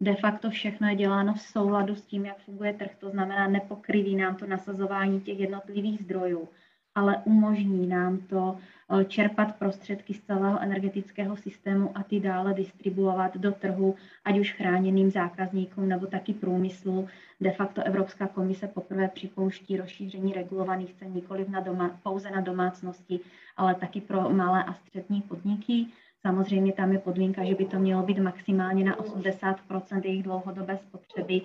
De facto všechno je děláno v souladu s tím, jak funguje trh, to znamená, nepokryví nám to nasazování těch jednotlivých zdrojů, ale umožní nám to eh, čerpat prostředky z celého energetického systému a ty dále distribuovat do trhu, ať už chráněným zákazníkům nebo taky průmyslu. De facto Evropská komise poprvé připouští rozšíření regulovaných cen nikoliv na doma, pouze na domácnosti, ale taky pro malé a střední podniky. Samozřejmě tam je podmínka, že by to mělo být maximálně na 80% jejich dlouhodobé spotřeby,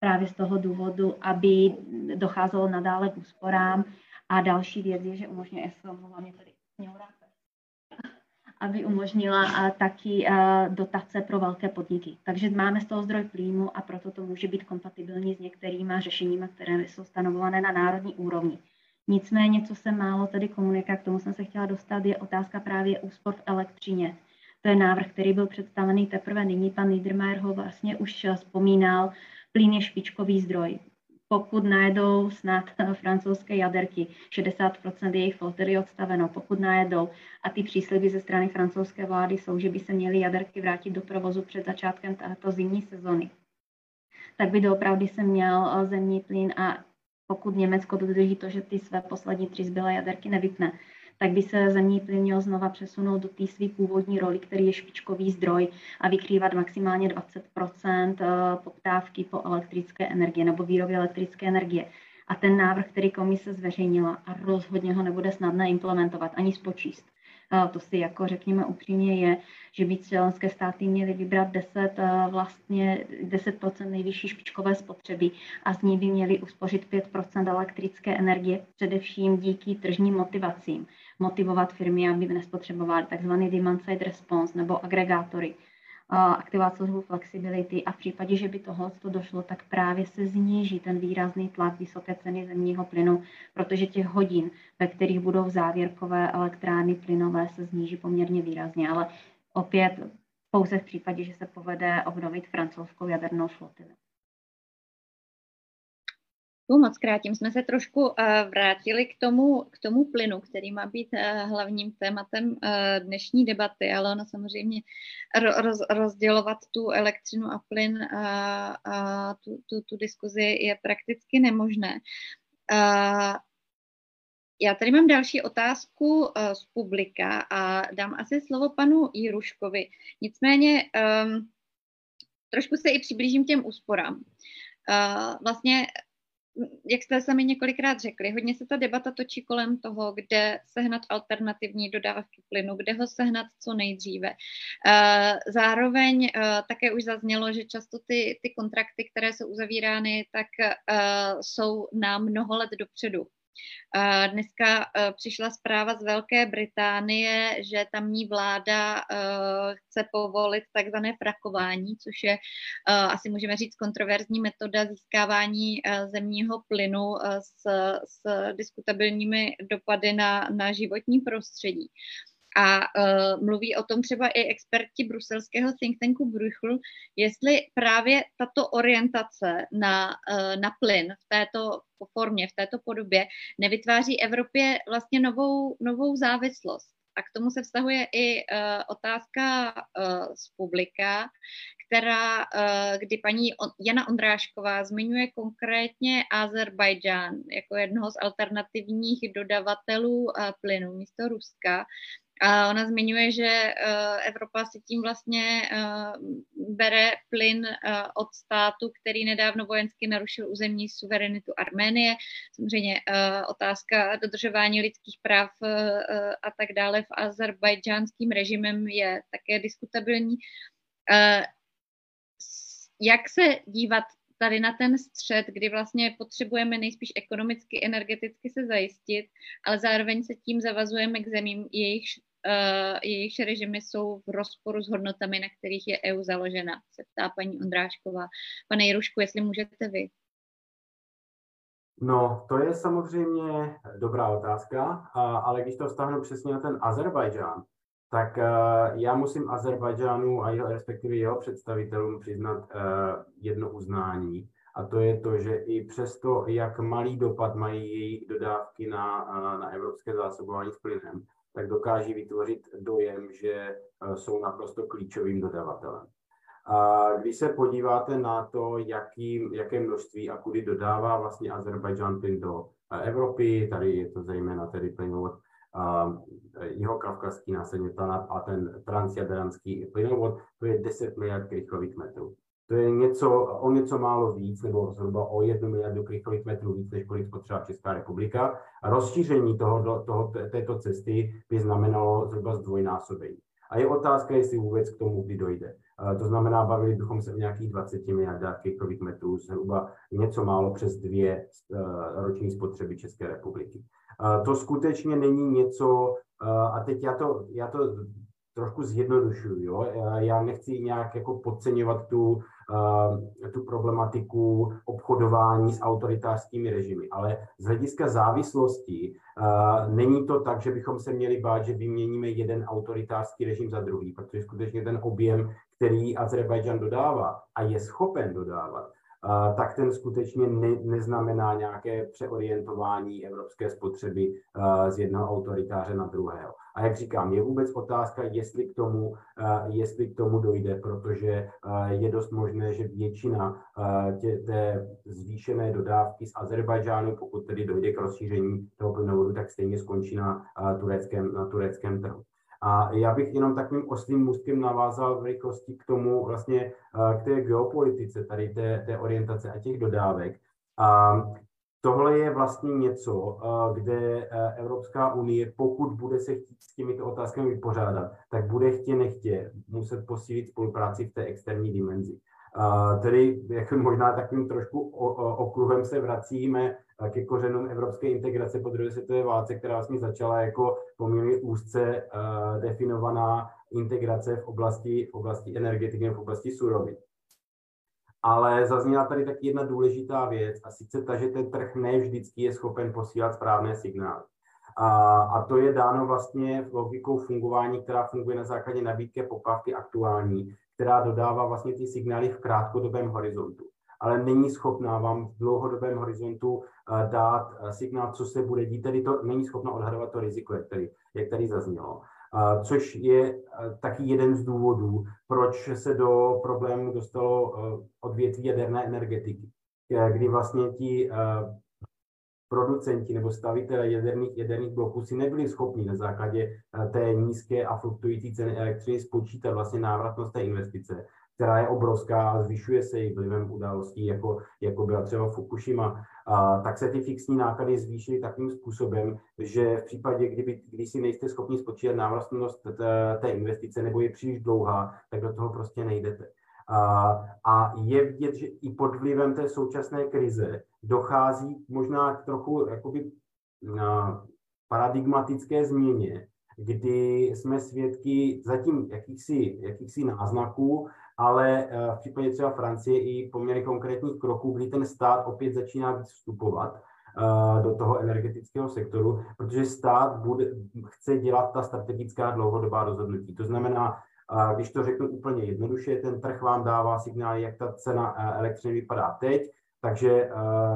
právě z toho důvodu, aby docházelo nadále k úsporám. A další věc je, že umožňuje, já se omlouvám, mě tady aby umožnila taky dotace pro velké podniky. Takže máme z toho zdroj plínu a proto to může být kompatibilní s některými řešeními, které jsou stanovované na národní úrovni. Nicméně, co se málo tady komunikuje, k tomu jsem se chtěla dostat, je otázka právě úspor v elektřině. To je návrh, který byl představený teprve nyní. Pan Niedermayer ho vlastně už vzpomínal. Plyn je špičkový zdroj. Pokud najedou snad francouzské jaderky, 60% jejich flotily odstaveno, pokud najedou. A ty přísliby ze strany francouzské vlády jsou, že by se měly jaderky vrátit do provozu před začátkem této zimní sezony, tak by doopravdy se měl zemní plyn a pokud Německo dodrží to, že ty své poslední tři zbylé jaderky nevypne, tak by se zemní plyn měl znova přesunout do té své původní roli, který je špičkový zdroj a vykrývat maximálně 20 eh, poptávky po elektrické energie nebo výrobě elektrické energie. A ten návrh, který komise zveřejnila, a rozhodně ho nebude snadné implementovat ani spočíst to si jako řekněme upřímně je, že by členské státy měly vybrat 10, vlastně 10% nejvyšší špičkové spotřeby a z ní by měly uspořit 5% elektrické energie, především díky tržním motivacím. Motivovat firmy, aby nespotřebovaly tzv. demand side response nebo agregátory aktivace zhlu flexibility a v případě, že by tohle to došlo, tak právě se zníží ten výrazný tlak vysoké ceny zemního plynu, protože těch hodin, ve kterých budou závěrkové elektrárny plynové, se zníží poměrně výrazně, ale opět pouze v případě, že se povede obnovit francouzskou jadernou flotilu. Děkuji moc krát. Tím jsme se trošku uh, vrátili k tomu, k tomu plynu, který má být uh, hlavním tématem uh, dnešní debaty, ale ono samozřejmě roz, rozdělovat tu elektřinu a plyn a, a tu, tu, tu diskuzi je prakticky nemožné. Uh, já tady mám další otázku z publika a dám asi slovo panu Jiruškovi. Nicméně um, trošku se i přiblížím těm úsporám. Uh, vlastně jak jste sami několikrát řekli, hodně se ta debata točí kolem toho, kde sehnat alternativní dodávky plynu, kde ho sehnat co nejdříve. Eh, zároveň eh, také už zaznělo, že často ty, ty kontrakty, které jsou uzavírány, tak eh, jsou na mnoho let dopředu. Dneska eh, přišla zpráva z Velké Británie, že tamní vláda eh, chce povolit takzvané frakování, což je eh, asi můžeme říct kontroverzní metoda získávání zemního plynu s, s diskutabilními dopady na, na životní prostředí. A uh, mluví o tom třeba i experti bruselského think tanku Bruchl, jestli právě tato orientace na, uh, na plyn v této formě, v této podobě nevytváří Evropě vlastně novou, novou závislost. A k tomu se vztahuje i uh, otázka uh, z publika, která, kdy paní Jana Ondrášková zmiňuje konkrétně Azerbajdžán jako jednoho z alternativních dodavatelů plynu místo Ruska. A ona zmiňuje, že eh, Evropa si tím vlastně eh, bere plyn eh, od státu, který nedávno vojensky narušil územní suverenitu Arménie. Samozřejmě otázka dodržování lidských práv a tak dále v azerbajdžánským režimem je také diskutabilní. Jak se dívat tady na ten střed, kdy vlastně potřebujeme nejspíš ekonomicky, energeticky se zajistit, ale zároveň se tím zavazujeme k zemím, jejich uh, jejichž režimy jsou v rozporu s hodnotami, na kterých je EU založena, se ptá paní Ondrášková. Pane Jirušku, jestli můžete vy. No, to je samozřejmě dobrá otázka, ale když to vztahnu přesně na ten Azerbajdžán, tak já musím Azerbajdžánu a jeho, respektive jeho představitelům přiznat jedno uznání, a to je to, že i přesto, jak malý dopad mají jejich dodávky na, na evropské zásobování s plynem, tak dokáží vytvořit dojem, že eh, jsou naprosto klíčovým dodavatelem. A když se podíváte na to, jaký, jaké množství a kudy dodává vlastně Azerbajdžán plyn do Evropy, tady je to zejména tedy plynovod jeho kavkazský následně a ten transjadranský plynovod, to je 10 miliard krychlových metrů. To je něco, o něco málo víc, nebo zhruba o jednu miliardu krychlových metrů víc, než kolik spotřeba Česká republika. A rozšíření toho, toho, této cesty by znamenalo zhruba zdvojnásobení. A je otázka, jestli vůbec k tomu kdy dojde. To znamená, bavili bychom se o nějakých 20 miliardách krychlových metrů, zhruba něco málo přes dvě eh, roční spotřeby České republiky. To skutečně není něco, eh, a teď já to, já to trošku zjednodušuju. Jo? Já nechci nějak jako podceňovat tu, uh, tu problematiku obchodování s autoritářskými režimy, ale z hlediska závislosti uh, není to tak, že bychom se měli bát, že vyměníme jeden autoritářský režim za druhý, protože skutečně ten objem, který Azerbajdžan dodává a je schopen dodávat, tak ten skutečně ne, neznamená nějaké přeorientování evropské spotřeby z jednoho autoritáře na druhého. A jak říkám, je vůbec otázka, jestli k tomu, jestli k tomu dojde, protože je dost možné, že většina tě, té zvýšené dodávky z Azerbajdžánu, pokud tedy dojde k rozšíření toho plynovodu, tak stejně skončí na tureckém, na tureckém trhu. A já bych jenom takovým oslým můstkem navázal v rychlosti k tomu vlastně, k té geopolitice, tady té, té orientace a těch dodávek. A tohle je vlastně něco, kde Evropská unie, pokud bude se chtít s těmito otázkami vypořádat, tak bude chtě nechtě muset posílit spolupráci v té externí dimenzi. Tedy jak možná takovým trošku okruhem se vracíme ke kořenům evropské integrace po druhé světové válce, která vlastně začala jako poměrně úzce definovaná integrace v oblasti, v oblasti energetiky, v oblasti surovin. Ale zazněla tady taky jedna důležitá věc, a sice ta, že ten trh ne vždycky je schopen posílat správné signály. A, a to je dáno vlastně logikou fungování, která funguje na základě nabídky a aktuální, která dodává vlastně ty signály v krátkodobém horizontu. Ale není schopná vám v dlouhodobém horizontu eh, dát eh, signál, co se bude dít, tedy to není schopná odhadovat to riziko, jak tady, jak tady zaznělo. Eh, což je taky jeden z důvodů, proč se do problému dostalo odvětví jaderné energetiky, kdy vlastně ti producenti nebo stavitele jaderných, jaderných bloků si nebyli schopni na základě eh, té nízké a fluktující ceny elektřiny spočítat vlastně návratnost té investice, která je obrovská a zvyšuje se i vlivem událostí, jako, jako byla třeba Fukushima, a, tak se ty fixní náklady zvýšily takým způsobem, že v případě, kdyby, když si nejste schopni spočítat návratnost té, té investice nebo je příliš dlouhá, tak do toho prostě nejdete. A je vidět, že i pod vlivem té současné krize dochází možná k trochu jakoby paradigmatické změně, kdy jsme svědky zatím jakýchsi, jakýchsi náznaků, ale e, v případě třeba Francie i poměrně konkrétních kroků, kdy ten stát opět začíná víc vstupovat e, do toho energetického sektoru, protože stát bude, chce dělat ta strategická dlouhodobá rozhodnutí. To znamená, když to řeknu úplně jednoduše, ten trh vám dává signály, jak ta cena eh, elektřiny vypadá teď, takže eh,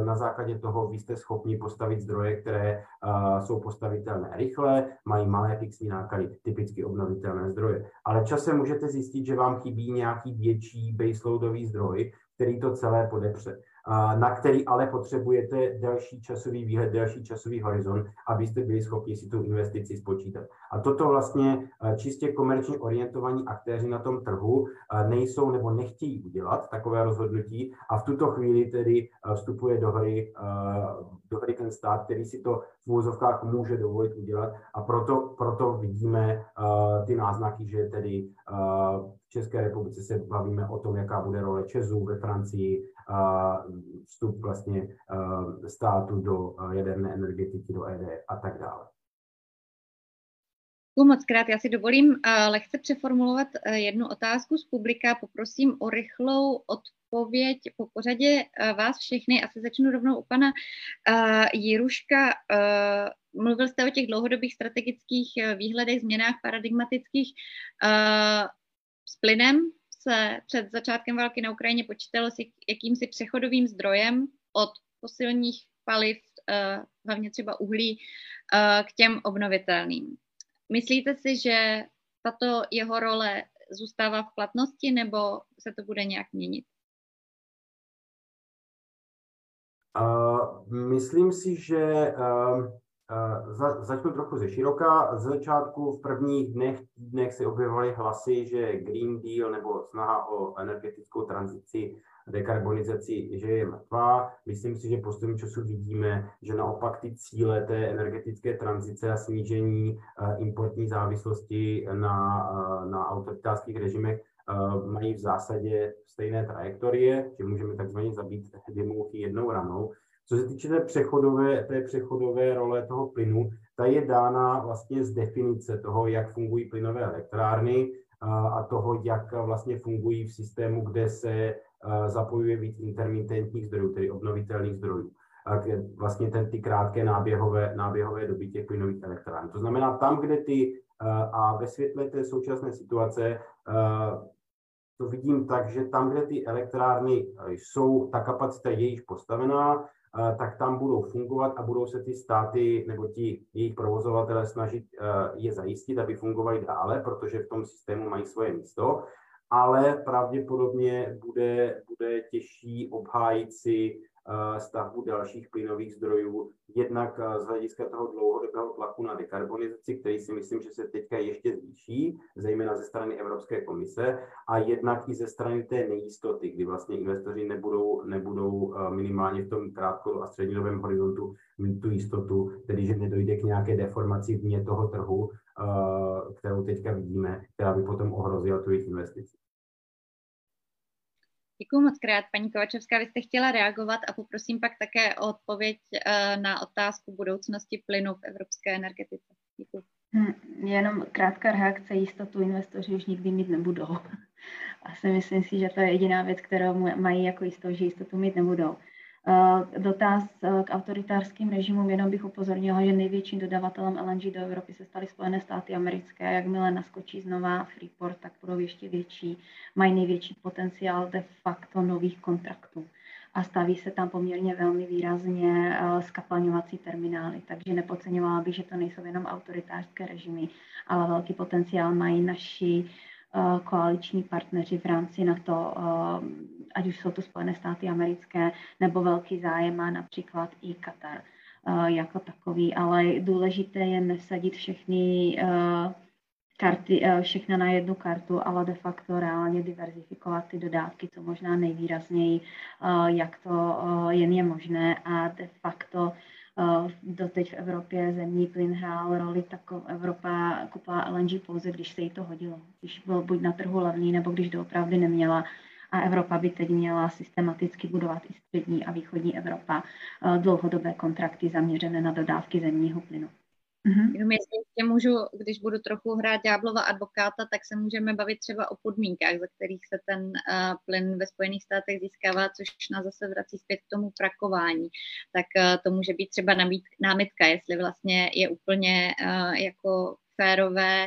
na základě toho vy jste schopni postavit zdroje, které eh, jsou postavitelné rychle, mají malé fixní náklady, typicky obnovitelné zdroje. Ale časem můžete zjistit, že vám chybí nějaký větší baseloadový zdroj, který to celé podepře na který ale potřebujete delší časový výhled, delší časový horizont, abyste byli schopni si tu investici spočítat. A toto vlastně eh, čistě komerčně orientovaní aktéři na tom trhu eh, nejsou nebo nechtějí udělat takové rozhodnutí a v tuto chvíli tedy eh, vstupuje do hry, do hry ten stát, který si to v úvozovkách může dovolit udělat a proto, proto vidíme ty náznaky, že tedy v České republice se bavíme o tom, jaká bude role Česu ve Francii, vstup vlastně státu do jaderné energetiky, do ED a tak dále. Moc krát. Já si dovolím lehce přeformulovat uh, jednu otázku z publika. Poprosím o rychlou odpověď po pořadě uh, vás všechny. Asi začnu rovnou u pana uh, Jiruška. Mluvil jste o těch dlouhodobých strategických výhledech, změnách paradigmatických. S plynem se před začátkem války na Ukrajině počítalo s jakýmsi přechodovým zdrojem od fosilních paliv, uh, hlavně třeba uhlí, uh, k těm obnovitelným. Myslíte si, že tato jeho role zůstává v platnosti nebo se to bude nějak měnit? Uh, myslím si, že uh, za, začnu trochu ze široka. Z začátku v prvních dnech, týdnech se objevovaly hlasy, že Green Deal nebo snaha o energetickou tranzici dekarbonizaci, že je mrtvá. Myslím si, že postupem času vidíme, že naopak ty cíle té energetické tranzice a snížení importní závislosti na, na autoritářských režimech mají v zásadě stejné trajektorie, že můžeme takzvaně zabít dvě mouchy jednou ranou. Co se týče té přechodové, té přechodové role toho plynu, ta je dána vlastně z definice toho, jak fungují plynové elektrárny a toho, jak vlastně fungují v systému, kde se zapojuje víc intermitentních zdrojů, tedy obnovitelných zdrojů. Vlastně ten, ty krátké náběhové, náběhové doby těch plynových elektrárn. To znamená, tam, kde ty, a ve světle té současné situace, to vidím tak, že tam, kde ty elektrárny jsou, ta kapacita je již postavená, tak tam budou fungovat a budou se ty státy nebo ti jejich provozovatelé snažit je zajistit, aby fungovaly dále, protože v tom systému mají svoje místo. Ale pravděpodobně bude, bude těžší obhájit si eh, stavbu dalších plynových zdrojů, jednak eh, z hlediska toho dlouhodobého tlaku na dekarbonizaci, který si myslím, že se teďka ještě zvýší, zejména ze strany Evropské komise, a jednak i ze strany té nejistoty, kdy vlastně investoři nebudou, nebudou eh, minimálně v tom krátkodobém a střednědobém horizontu mít tu jistotu, tedy že nedojde k nějaké deformaci vně toho trhu, kterou teďka vidíme, která by potom ohrozila tu jejich investici. Děkuji moc krát, paní Kovačevská. Vy jste chtěla reagovat a poprosím pak také o odpověď eh, na otázku budoucnosti plynu v evropské energetice. Děkuji. Hmm, jenom krátká reakce, jistotu investoři už nikdy mít nebudou. Asi myslím si, že to je jediná věc, kterou mají jako jistotu, že jistotu mít nebudou. Eh, dotaz eh, k autoritářským režimům, jenom bych upozornila, že největším dodavatelem LNG do Evropy se staly Spojené státy americké. Jakmile naskočí znova Freeport, tak budou ještě větší. Mají největší potenciál de facto nových kontraktů a staví se tam poměrně velmi výrazně eh, skapalňovací terminály. Takže nepodceňovala bych, že to nejsou jenom autoritářské režimy, ale velký potenciál mají naši Eh, koaliční partneři v rámci NATO, eh, ať už jsou to Spojené státy americké, nebo velký zájem má například i Katar eh, jako takový, ale důležité je nesadit všechny karty, všechny na jednu kartu, ale de facto reálně diverzifikovat ty dodávky, co možná nejvýrazněji, jak to jen je možné. A de facto Eh, doteď v Evropě zemní plyn hrál roli, tak Evropa kupovala LNG pouze, když se jí to hodilo. Když byl buď na trhu levný, nebo když doopravdy neměla. A Evropa by teď měla systematicky budovat i střední a východní Evropa eh, dlouhodobé kontrakty zaměřené na dodávky zemního plynu. Mm-hmm. Jenom jestli ještě můžu, když budu trochu hrát ďáblova advokáta, tak se můžeme bavit třeba o podmínkách, za kterých se ten uh, plyn ve Spojených státech získává, což nás zase vrací zpět k tomu prakování. Tak uh, to může být třeba nabít, námitka, jestli vlastně je úplně uh, jako férové,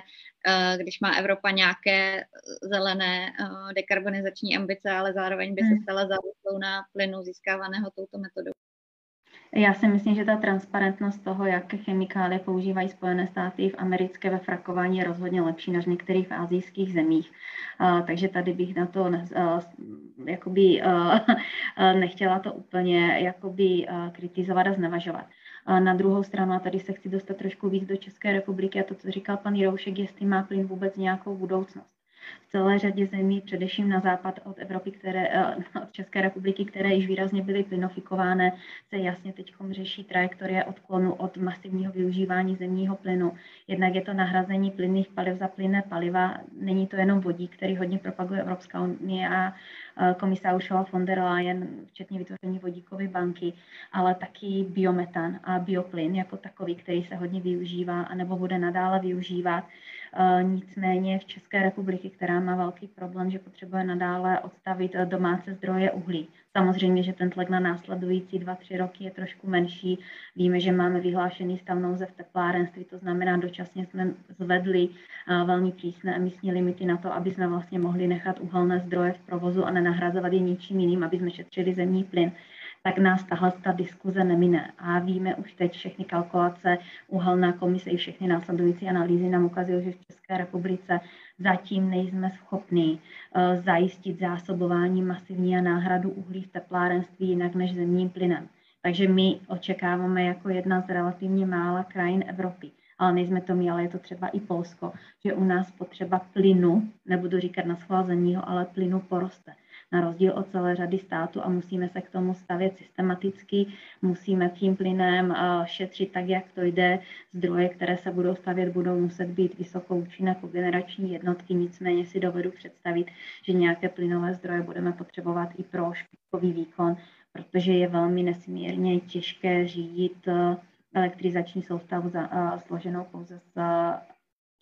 když má Evropa nějaké zelené dekarbonizační ambice, ale zároveň by se hmm. stala závislou na plynu získávaného touto metodou. Já si myslím, že ta transparentnost toho, jaké chemikálie používají Spojené státy v americké ve frakování je rozhodně lepší než v některých azijských zemích. Uh, takže tady bych na to uh, jakoby, uh, nechtěla to úplně jakoby, kritizovat a znevažovat. Na druhou stranu, a tady se chci dostat trošku víc do České republiky a to, co říkal pan Jiroušek, jestli má plyn vůbec nějakou budoucnost v celé řadě zemí, především na západ od Evropy, které, eh, od České republiky, které již výrazně byly plynofikované, se jasně teď řeší trajektorie odklonu od masivního využívání zemního plynu. Jednak je to nahrazení plynných paliv za plynné paliva. Není to jenom vodík, který hodně propaguje Evropská unie a eh, komisá Ursula von der Leyen, včetně vytvoření vodíkové banky, ale taky biometan a bioplyn jako takový, který se hodně využívá a nebo bude nadále využívat. Eh, nicméně v České republiky, která má velký problém, že potřebuje nadále odstavit eh, domácí zdroje uhlí. Samozřejmě, že ten tlak na následující dva, tři roky je trošku menší. Víme, že máme vyhlášený stav nouze v teplárenství, to znamená, dočasně jsme zvedli eh, velmi přísné emisní limity na to, aby jsme vlastně mohli nechat uhelné zdroje v provozu a nenahrazovat je ničím jiným, aby jsme šetřili zemní plyn. Tak nás tahle ta diskuze nemine. A víme už teď všechny kalkulace, uhelná komise i všechny následující analýzy nám ukazují, že v České republice zatím nejsme schopni uh, zajistit zásobování masivní a náhradu uhlí v teplárenství jinak než zemním plynem. Takže my očekáváme jako jedna z relativně mála krajin Evropy, ale nejsme to my, ale je to třeba i Polsko, že u nás potřeba plynu, nebudu říkat na schlazeního, ale plynu poroste na rozdíl od celé řady států a musíme se k tomu stavět systematicky, musíme tím plynem eh, šetřit tak, jak to jde. Zdroje, které se budou stavět, budou muset být vysokoučinné kogenerační jednotky, nicméně si dovedu představit, že nějaké plynové zdroje budeme potřebovat i pro špičkový výkon, protože je velmi nesmírně těžké řídit eh, elektrizační soustavu za, uh, složenou pouze z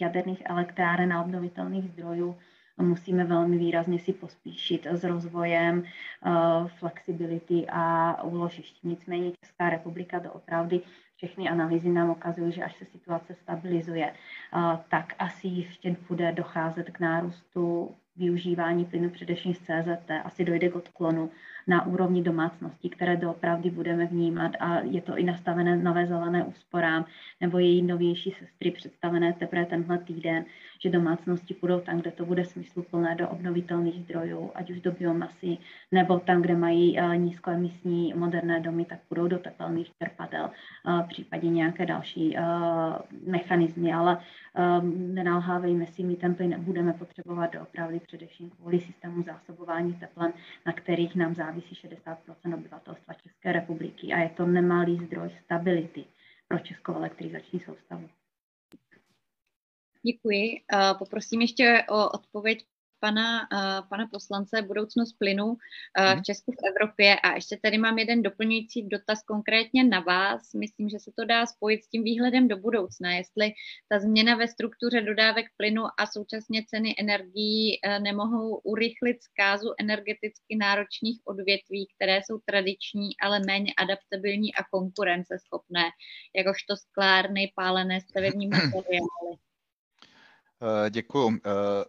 jaderných elektráren a obnovitelných zdrojů musíme velmi výrazně si pospíšit s rozvojem uh, flexibility a úložišť. Nicméně Česká republika doopravdy všechny analýzy nám ukazují, že až se situace stabilizuje, uh, tak asi ještě bude docházet k nárůstu využívání plynu především z CZT, asi dojde k odklonu na úrovni domácností, které doopravdy budeme vnímat a je to i nastavené nové zelené úsporám nebo její novější sestry představené teprve tenhle týden, že domácnosti půjdou tam, kde to bude smysluplné do obnovitelných zdrojů, ať už do biomasy, nebo tam, kde mají uh, nízkoemisní moderné domy, tak půjdou do tepelných čerpadel, uh, případně nějaké další uh, mechanismy, ale nenalhávejme si, my ten plyn budeme potřebovat doopravdy především kvůli systému zásobování teplem, na kterých nám závisí 60% obyvatelstva České republiky a je to nemalý zdroj stability pro českou elektrizační soustavu. Děkuji. Poprosím ještě o odpověď pana, uh, pana poslance budoucnost plynu uh, v Česku, v Evropě. A ještě tady mám jeden doplňující dotaz konkrétně na vás. Myslím, že se to dá spojit s tím výhledem do budoucna, jestli ta změna ve struktuře dodávek plynu a současně ceny energií uh, nemohou urychlit zkázu energeticky náročných odvětví, které jsou tradiční, ale méně adaptabilní a konkurenceschopné, jakožto sklárny, pálené stavební materiály. Eh, Děkuji.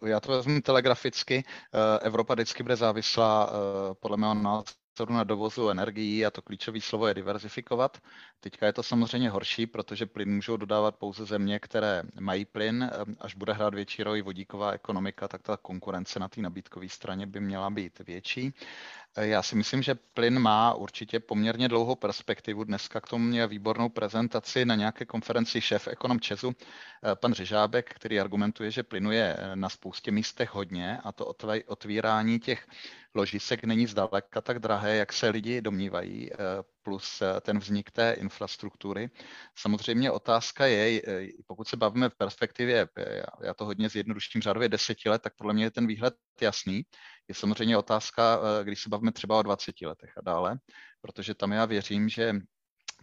Eh, já to vezmu telegraficky. Eh, Evropa vždycky bude závislá podle mého názoru na dovozu energií a to klíčové slovo je diverzifikovat. Teďka je to samozřejmě horší, protože plyn můžou dodávat pouze země, které mají plyn. Až bude hrát větší roli vodíková ekonomika, tak ta konkurence na té nabídkové straně by měla být větší. Já si myslím, že plyn má určitě poměrně dlouhou perspektivu. Dneska k tomu měl výbornou prezentaci na nějaké konferenci šéf ekonom Česu, eh, pan Řežábek, který argumentuje, že plynu je eh, na spoustě místech hodně a to otvírání těch ložisek není zdaleka tak drahé, jak se lidi domnívají, eh, plus ten vznik té infrastruktury. Samozřejmě otázka je, pokud se bavíme v perspektivě, já to hodně zjednoduším řádově deseti let, tak podle mě je ten výhled jasný. Je samozřejmě otázka, když se bavíme třeba o 20 letech a dále, protože tam já věřím, že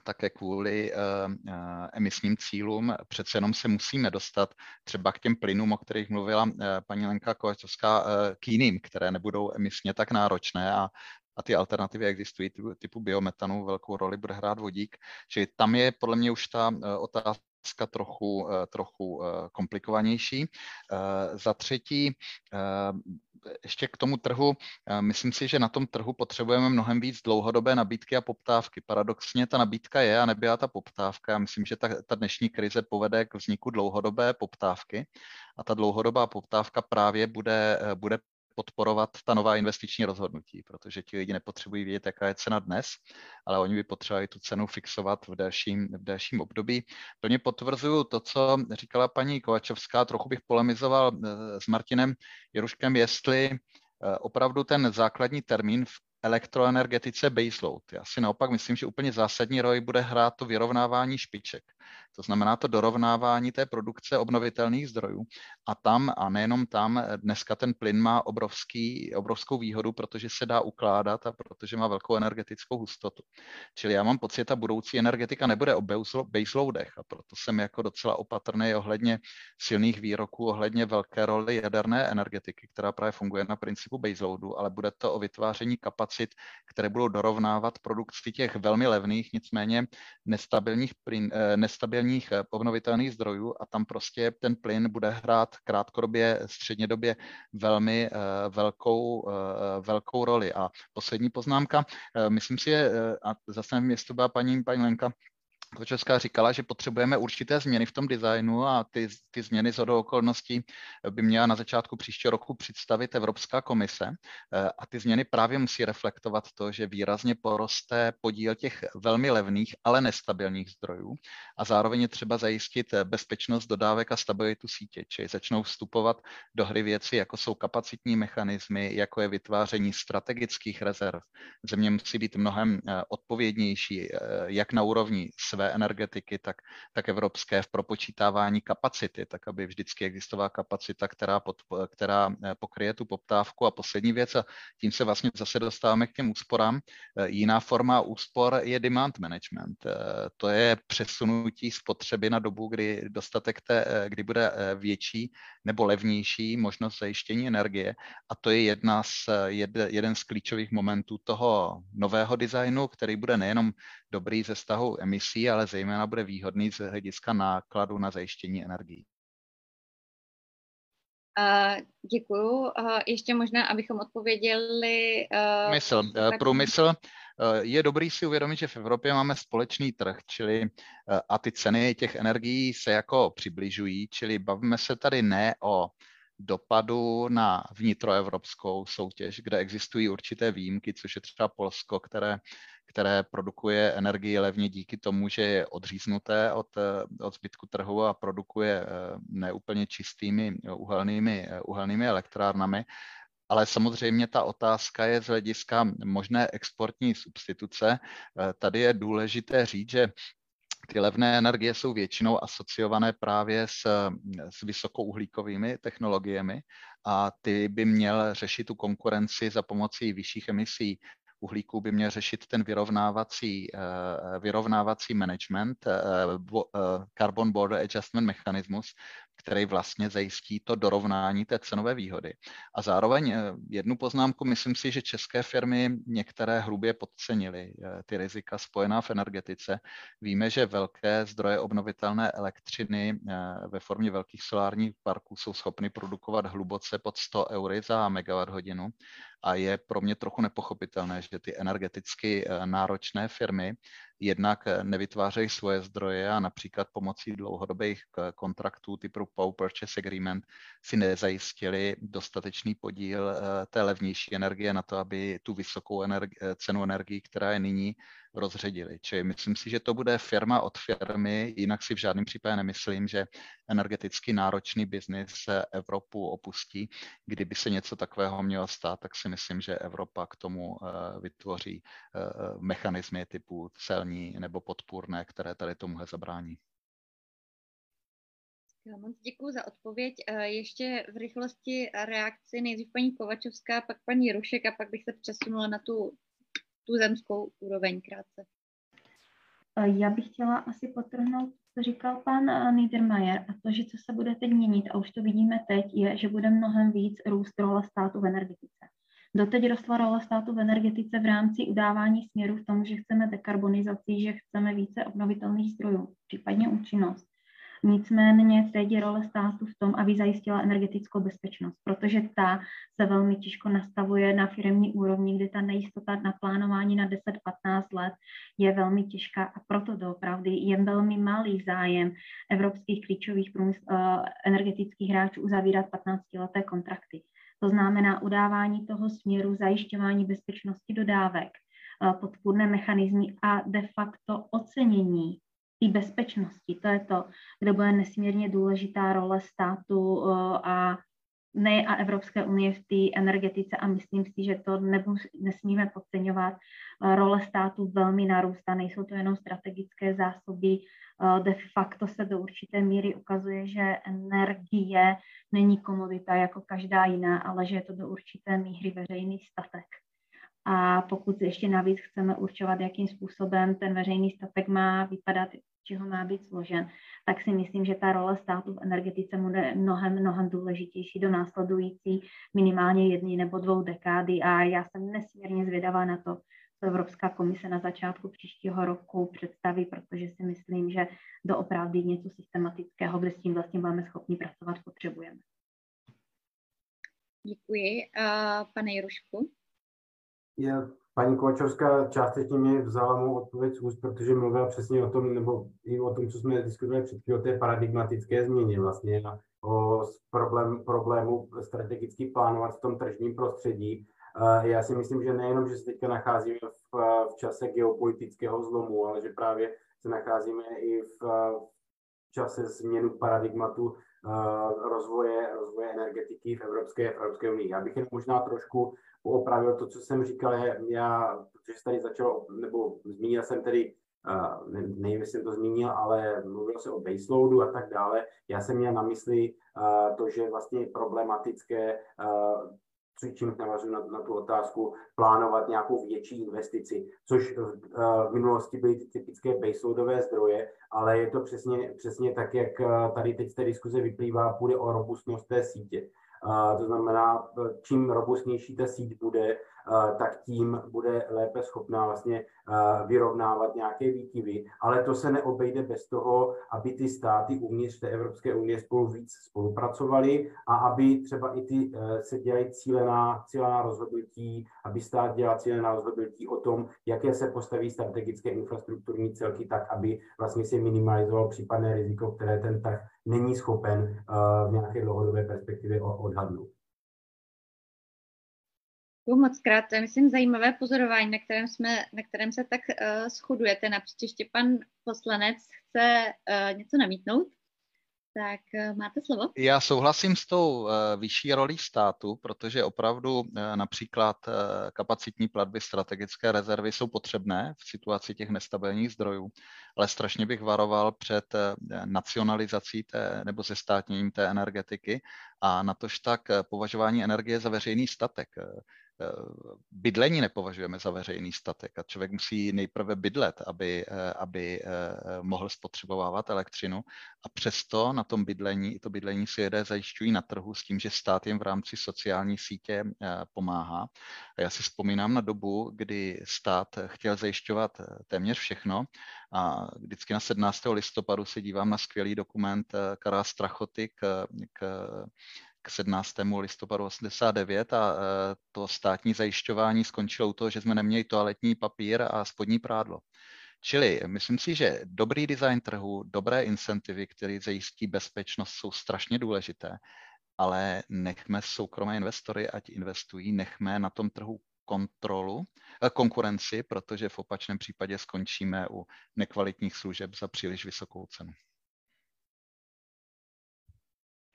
také kvůli uh, uh, emisním cílům přece jenom se musíme dostat třeba k těm plynům, o kterých mluvila paní Lenka Kovačovská, k jiným, které nebudou emisně tak náročné a a ty alternativy existují, typu, typu biometanu, velkou roli bude hrát vodík. Čili tam je podle mě už ta otázka trochu, trochu komplikovanější. Za třetí, ještě k tomu trhu, myslím si, že na tom trhu potřebujeme mnohem víc dlouhodobé nabídky a poptávky. Paradoxně ta nabídka je a nebyla ta poptávka. Já myslím, že ta, ta dnešní krize povede k vzniku dlouhodobé poptávky a ta dlouhodobá poptávka právě bude, bude podporovat ta nová investiční rozhodnutí, protože ti lidi nepotřebují vědět, jaká je cena dnes, ale oni by potřebovali tu cenu fixovat v dalším, v dalším období. Plně potvrzuju to, co říkala paní Kovačovská, trochu bych polemizoval eh, s Martinem Jeruškem, jestli eh, opravdu ten základní termín v elektroenergetice baseload. Já si naopak myslím, že úplně zásadní roli bude hrát to vyrovnávání špiček. To znamená to dorovnávání té produkce obnovitelných zdrojů. A tam, a nejenom tam, dneska ten plyn má obrovský, obrovskou výhodu, protože se dá ukládat a protože má velkou energetickou hustotu. Čili já mám pocit, ta budoucí energetika nebude o baseloadech a proto jsem jako docela opatrný ohledně silných výroků, ohledně velké roli jaderné energetiky, která právě funguje na principu baseloadu, ale bude to o vytváření kapacit, které budou dorovnávat produkci těch velmi levných, nicméně nestabilních, plyn, eh, nestabilních obnovitelných, obnovitelných zdrojů a tam prostě ten plyn bude hrát krátkodobě, střednědobě velmi velkou, velkou roli. A poslední poznámka, myslím si, a zase nevím, jestli to byla paní, paní Lenka, Česká říkala, že potřebujeme určité změny v tom designu a ty, ty změny z okolností by měla na začátku příštího roku představit Evropská komise eh, a ty změny právě musí reflektovat to, že výrazně poroste podíl těch velmi levných, ale nestabilních zdrojů a zároveň je třeba zajistit bezpečnost dodávek a stabilitu sítě, čili začnou vstupovat do hry věci, jako jsou kapacitní mechanismy, jako je vytváření strategických rezerv. Země musí být mnohem eh, odpovědnější, eh, jak na úrovni své energetiky, tak, tak evropské v propočítávání kapacity, tak aby vždycky existovala kapacita, která, pod, která eh, pokryje tu poptávku. A poslední věc, a tím se vlastně zase dostáváme k těm úsporám, eh, jiná forma úspor je demand management. Eh, to je přesunutí spotřeby na dobu, kdy dostatek té, kdy bude větší nebo levnější možnost zajištění energie. A to je jedna z, jed, jeden z klíčových momentů toho nového designu, který bude nejenom dobrý ze stahu emisí, ale zejména bude výhodný z hlediska nákladu na zajištění energií. Uh, děkuju. Uh, ještě možná, abychom odpověděli. Uh, Průmysl. Uh, průmysl uh, je dobrý si uvědomit, že v Evropě máme společný trh, čili uh, a ty ceny těch energií se jako přibližují, čili bavíme se tady ne o dopadu na vnitroevropskou soutěž, kde existují určité výjimky, což je třeba Polsko, které které produkuje energii levně díky tomu, že je odříznuté od, od zbytku trhu a produkuje eh, neúplně čistými uhelnými, uhelnými elektrárnami. Ale samozřejmě ta otázka je z hlediska možné exportní substituce. Eh, tady je důležité říct, že ty levné energie jsou většinou asociované právě s, s vysokouhlíkovými technologiemi a ty by měl řešit tu konkurenci za pomocí vyšších emisí uhlíku by měl řešit ten vyrovnávací, eh, vyrovnávací management, eh, Carbon Border Adjustment mechanismus, který vlastně zajistí to dorovnání té cenové výhody. A zároveň jednu poznámku, myslím si, že české firmy některé hrubě podcenily ty rizika spojená v energetice. Víme, že velké zdroje obnovitelné elektřiny ve formě velkých solárních parků jsou schopny produkovat hluboce pod 100 eury za megawatt hodinu a je pro mě trochu nepochopitelné, že ty energeticky eh, náročné firmy jednak eh, nevytvářejí svoje zdroje a například pomocí dlouhodobých eh, kontraktů typu Power Purchase Agreement si nezajistili dostatečný podíl té levnější energie na to, aby tu vysokou energi- cenu energii, která je nyní, rozředili. Čili myslím si, že to bude firma od firmy, jinak si v žádném případě nemyslím, že energeticky náročný biznis Evropu opustí. Kdyby se něco takového mělo stát, tak si myslím, že Evropa k tomu eh, vytvoří eh, mechanismy typu celní nebo podpůrné, které tady tomuhle zabrání. Já moc děkuji za odpověď. Eh, ještě v rychlosti reakci nejdřív paní Kovačovská, pak paní Rušek a pak bych se přesunula na tu tu zemskou úroveň krátce. Já bych chtěla asi potrhnout, co říkal pan eh, Niedermayer, a to, že co se bude teď měnit, a už to vidíme teď, je, že bude mnohem víc růst role státu v energetice. Doteď rostla role státu v energetice v rámci udávání směru v tom, že chceme dekarbonizaci, že chceme více obnovitelných zdrojů, případně účinnost. Nicméně teď je role státu v tom, aby zajistila energetickou bezpečnost, protože ta se velmi těžko nastavuje na firmní úrovni, kde ta nejistota na plánování na 10-15 let je velmi těžká a proto doopravdy je velmi malý zájem evropských klíčových průmysl, uh, energetických hráčů uzavírat 15-leté kontrakty. To znamená udávání toho směru, zajišťování bezpečnosti dodávek, uh, podpůrné mechanizmy a de facto ocenění té bezpečnosti. To je to, kde bude nesmírně důležitá role státu uh, a ne a Evropské unie v té energetice a myslím si, že to nebu, nesmíme podceňovat. Uh, role státu velmi narůstá, nejsou to jenom strategické zásoby, uh, de facto se do určité míry ukazuje, že energie není komodita jako každá jiná, ale že je to do určité míry veřejný statek. A pokud ještě navíc chceme určovat, jakým způsobem ten veřejný statek má vypadat, čeho má být složen, tak si myslím, že ta role státu v energetice bude mnohem, mnohem důležitější do následující minimálně jedny nebo dvou dekády a já jsem nesmírně zvědavá na to, co Evropská komise na začátku příštího roku představí, protože si myslím, že doopravdy něco systematického, kde s tím vlastně máme schopni pracovat, potřebujeme. Děkuji. Uh, pane Jirušku? Já, paní Kovačovská částečně mě vzala mou odpověď z úst, protože mluvila přesně o tom, nebo i o tom, co jsme diskutovali před o té paradigmatické změně vlastně, o problém, problému strategicky plánovat v tom tržním prostředí. Já si myslím, že nejenom, že se teďka nacházíme v, v čase geopolitického zlomu, ale že právě se nacházíme i v, v čase změnu paradigmatu rozvoje, rozvoje energetiky v Evropské, v Evropské unii. Já bych jen možná trošku opravil to, co jsem říkal, já, protože tady začalo, nebo zmínil jsem tedy, ne, nevím, jestli jsem to zmínil, ale mluvil se o baseloadu a tak dále. Já jsem měl na mysli to, že vlastně problematické uh, čím navazuji na, na tu otázku, plánovat nějakou větší investici, což v, v minulosti byly ty typické baseloadové zdroje, ale je to přesně, přesně tak, jak tady teď z té diskuze vyplývá, půjde o robustnost té sítě. To znamená, čím robustnější ta síť bude, tak tím bude lépe schopná vlastně vyrovnávat nějaké výkyvy. Ale to se neobejde bez toho, aby ty státy uvnitř té Evropské unie spolu víc spolupracovaly a aby třeba i ty e, se dělají cílená, cílená rozhodnutí, aby stát dělal cílená rozhodnutí o tom, jaké se postaví strategické infrastrukturní celky tak, aby vlastně se minimalizovalo případné riziko, které ten trh není schopen uh, v nějaké dlouhodobé perspektivě odhadnout. Děkuji moc krát. To je, myslím, zajímavé pozorování, na kterém, jsme, na kterém se tak uh, shodujete. Napříč ještě pan poslanec chce uh, něco namítnout. Tak uh, máte slovo. Já souhlasím s tou uh, vyšší rolí státu, protože opravdu uh, například uh, kapacitní platby strategické rezervy jsou potřebné v situaci těch nestabilních zdrojů, ale strašně bych varoval před uh, nacionalizací té, nebo zestátněním té energetiky a natož tak považování energie za veřejný statek. Eh, bydlení nepovažujeme za veřejný statek a člověk musí nejprve bydlet, aby, eh, aby eh, mohl spotřebovávat elektřinu a přesto na tom bydlení, to bydlení si lidé zajišťují na trhu s tím, že stát jim v rámci sociální sítě pomáhá. A já si vzpomínám na dobu, kdy stát chtěl zajišťovat téměř všechno a vždycky na 17. listopadu se dívám na skvělý dokument Karla Strachoty k, k k 17. listopadu 89 a e, to státní zajišťování skončilo u toho, že jsme neměli toaletní papír a spodní prádlo. Čili myslím si, že dobrý design trhu, dobré incentivy, které zajistí bezpečnost, jsou strašně důležité, ale nechme soukromé investory, ať investují, nechme na tom trhu kontrolu, e, konkurenci, protože v opačném případě skončíme u nekvalitních služeb za příliš vysokou cenu.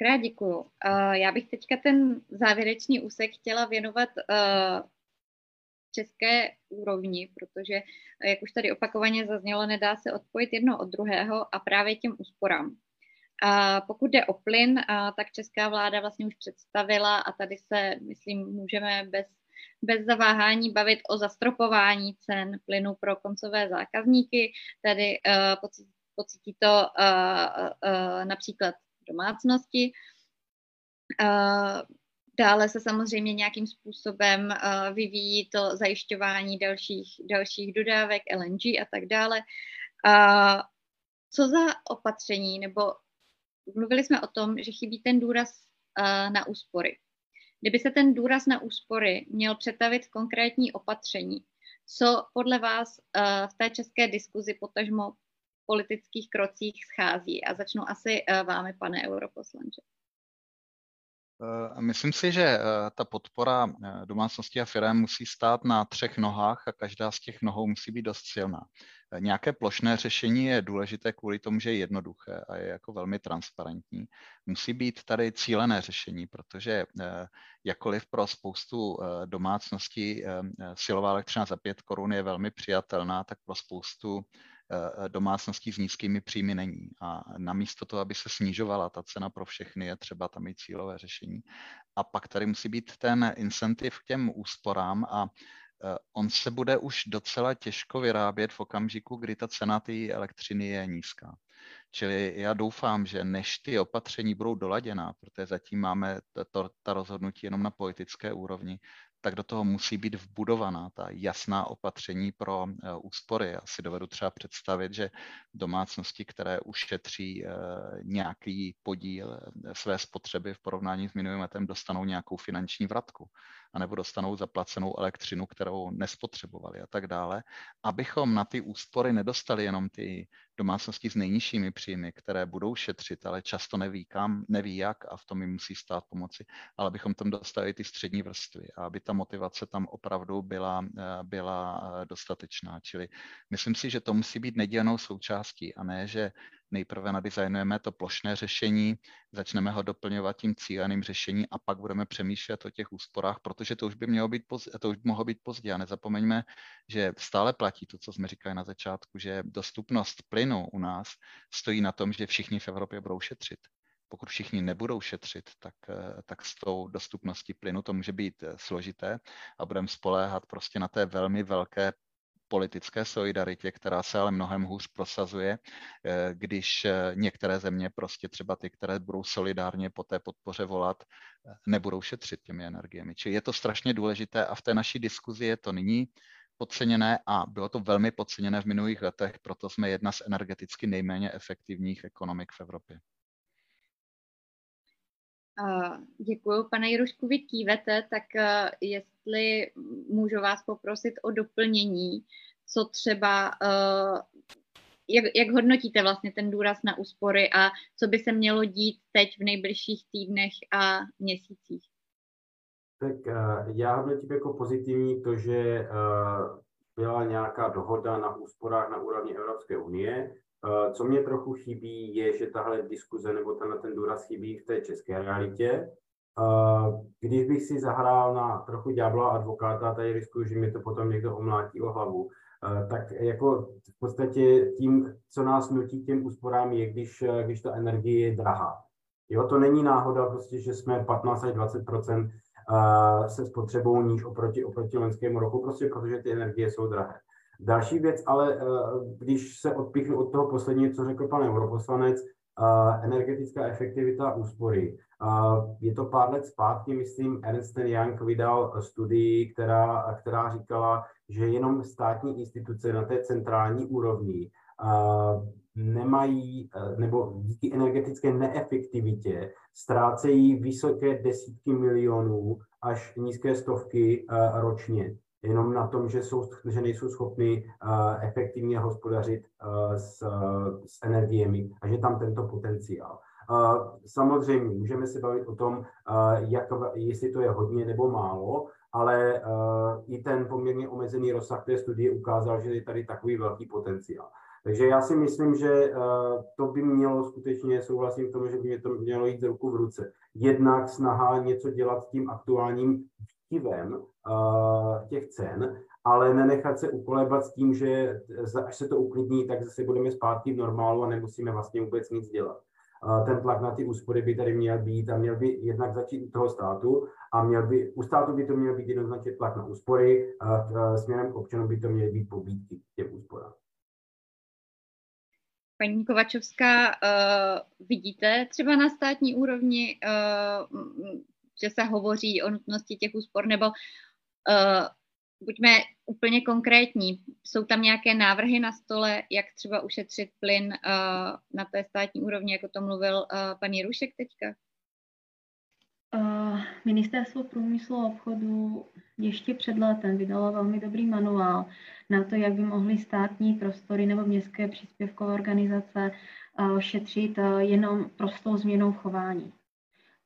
Krát děkuju. Uh, já bych teďka ten závěrečný úsek chtěla věnovat uh, české úrovni, protože, jak už tady opakovaně zaznělo, nedá se odpojit jedno od druhého a právě těm úsporám. A pokud jde o plyn, a tak česká vláda vlastně už představila a tady se, myslím, můžeme bez, bez zaváhání bavit o zastropování cen plynu pro koncové zákazníky. Tady uh, pocítí to uh, uh, například domácnosti. Dále se samozřejmě nějakým způsobem vyvíjí to zajišťování dalších, dalších dodávek LNG a tak dále. Co za opatření, nebo mluvili jsme o tom, že chybí ten důraz na úspory. Kdyby se ten důraz na úspory měl přetavit v konkrétní opatření, co podle vás v té české diskuzi potažmo politických krocích schází. A začnu asi eh, vámi, pane europoslanče. Eh, myslím si, že eh, ta podpora domácností a firm musí stát na třech nohách a každá z těch nohou musí být dost silná. Nějaké plošné řešení je důležité kvůli tomu, že je jednoduché a je jako velmi transparentní. Musí být tady cílené řešení, protože jakkoliv pro spoustu domácností silová elektřina za 5 korun je velmi přijatelná, tak pro spoustu domácností s nízkými příjmy není. A namísto toho, aby se snižovala ta cena pro všechny, je třeba tam mít cílové řešení. A pak tady musí být ten incentiv k těm úsporám a eh, on se bude už docela těžko vyrábět v okamžiku, kdy ta cena té elektřiny je nízká. Čili já doufám, že než ty opatření budou doladěná, protože zatím máme to, ta rozhodnutí jenom na politické úrovni, tak do toho musí být vbudovaná ta jasná opatření pro eh, úspory. Já si dovedu třeba představit, že domácnosti, které ušetří eh, nějaký podíl eh, své spotřeby v porovnání s minulým letem, dostanou nějakou finanční vratku anebo dostanou zaplacenou elektřinu, kterou nespotřebovali a tak dále, abychom na ty úspory nedostali jenom ty domácnosti s nejnižšími příjmy, které budou šetřit, ale často neví kam, neví jak a v tom jim musí stát pomoci, ale abychom tam dostali ty střední vrstvy a aby ta motivace tam opravdu byla, byla dostatečná. Čili myslím si, že to musí být nedílnou součástí a ne, že nejprve nadizajnujeme to plošné řešení, začneme ho doplňovat tím cíleným řešením a pak budeme přemýšlet o těch úsporách, protože to už by mělo být pozdě, to už mohlo být pozdě. A nezapomeňme, že stále platí to, co jsme říkali na začátku, že dostupnost plynu u nás stojí na tom, že všichni v Evropě budou šetřit pokud všichni nebudou šetřit, tak, tak s tou dostupností plynu to může být složité a budeme spoléhat prostě na té velmi velké politické solidaritě, která se ale mnohem hůř prosazuje, eh, když eh, některé země, prostě třeba ty, které budou solidárně po té podpoře volat, eh, nebudou šetřit těmi energiemi. Čili je to strašně důležité a v té naší diskuzi je to nyní podceněné a bylo to velmi podceněné v minulých letech, proto jsme jedna z energeticky nejméně efektivních ekonomik v Evropě. Děkuji, pane Jirušku, vy kývete, tak jestli můžu vás poprosit o doplnění, co třeba, jak, jak hodnotíte vlastně ten důraz na úspory a co by se mělo dít teď v nejbližších týdnech a měsících? Tak já hodnotím jako pozitivní to, že byla nějaká dohoda na úsporách na úrovni Evropské unie, co mě trochu chybí, je, že tahle diskuze nebo tenhle ten důraz chybí v té české realitě. Eh, když bych si zahrál na trochu ďábla advokáta, tady riskuju, že mi to potom někdo omlátí o hlavu, eh, tak jako v podstatě tím, co nás nutí těm úsporám, je, když, když ta energie je drahá. Jo, to není náhoda, prostě, že jsme 15 až 20 se spotřebou níž oproti, oproti loňskému roku, prostě protože ty energie jsou drahé. Další věc, ale eh, když se odpíchnu od toho posledního, co řekl pan europoslanec, eh, energetická efektivita a úspory. Eh, je to pár let zpátky, myslím, Ernst Young vydal studii, která, která říkala, že jenom státní instituce na té centrální úrovni nemají, nebo díky energetické neefektivitě ztrácejí vysoké desítky milionů až nízké stovky ročně jenom na tom, že, jsou, že nejsou schopni uh, efektivně hospodařit uh, s, s energiemi a že tam tento potenciál. Uh, samozřejmě můžeme se bavit o tom, uh, jak, jestli to je hodně nebo málo, ale uh, i ten poměrně omezený rozsah té studie ukázal, že je tady takový velký potenciál. Takže já si myslím, že to by mělo skutečně, souhlasím v tom, že by to mělo jít ruku v ruce. Jednak snaha něco dělat s tím aktuálním výkyvem uh, těch cen, ale nenechat se ukolebat s tím, že až se to uklidní, tak zase budeme zpátky v normálu a nemusíme vlastně vůbec nic dělat. Uh, ten tlak na ty úspory by tady měl být a měl by jednak začít u toho státu a měl by, u státu by to měl být jednoznačně tlak na úspory a směrem k občanům by to měly být pobídky těm úsporám. Paní Kovačovská, vidíte třeba na státní úrovni že se hovoří o nutnosti těch úspor, nebo uh, buďme úplně konkrétní. Jsou tam nějaké návrhy na stole, jak třeba ušetřit plyn uh, na té státní úrovni, jako to mluvil uh, pan Jirušek teďka? Uh, Ministerstvo průmyslu a obchodu ještě před letem vydalo velmi dobrý manuál na to, jak by mohly státní prostory nebo městské příspěvkové organizace uh, šetřit uh, jenom prostou změnou chování.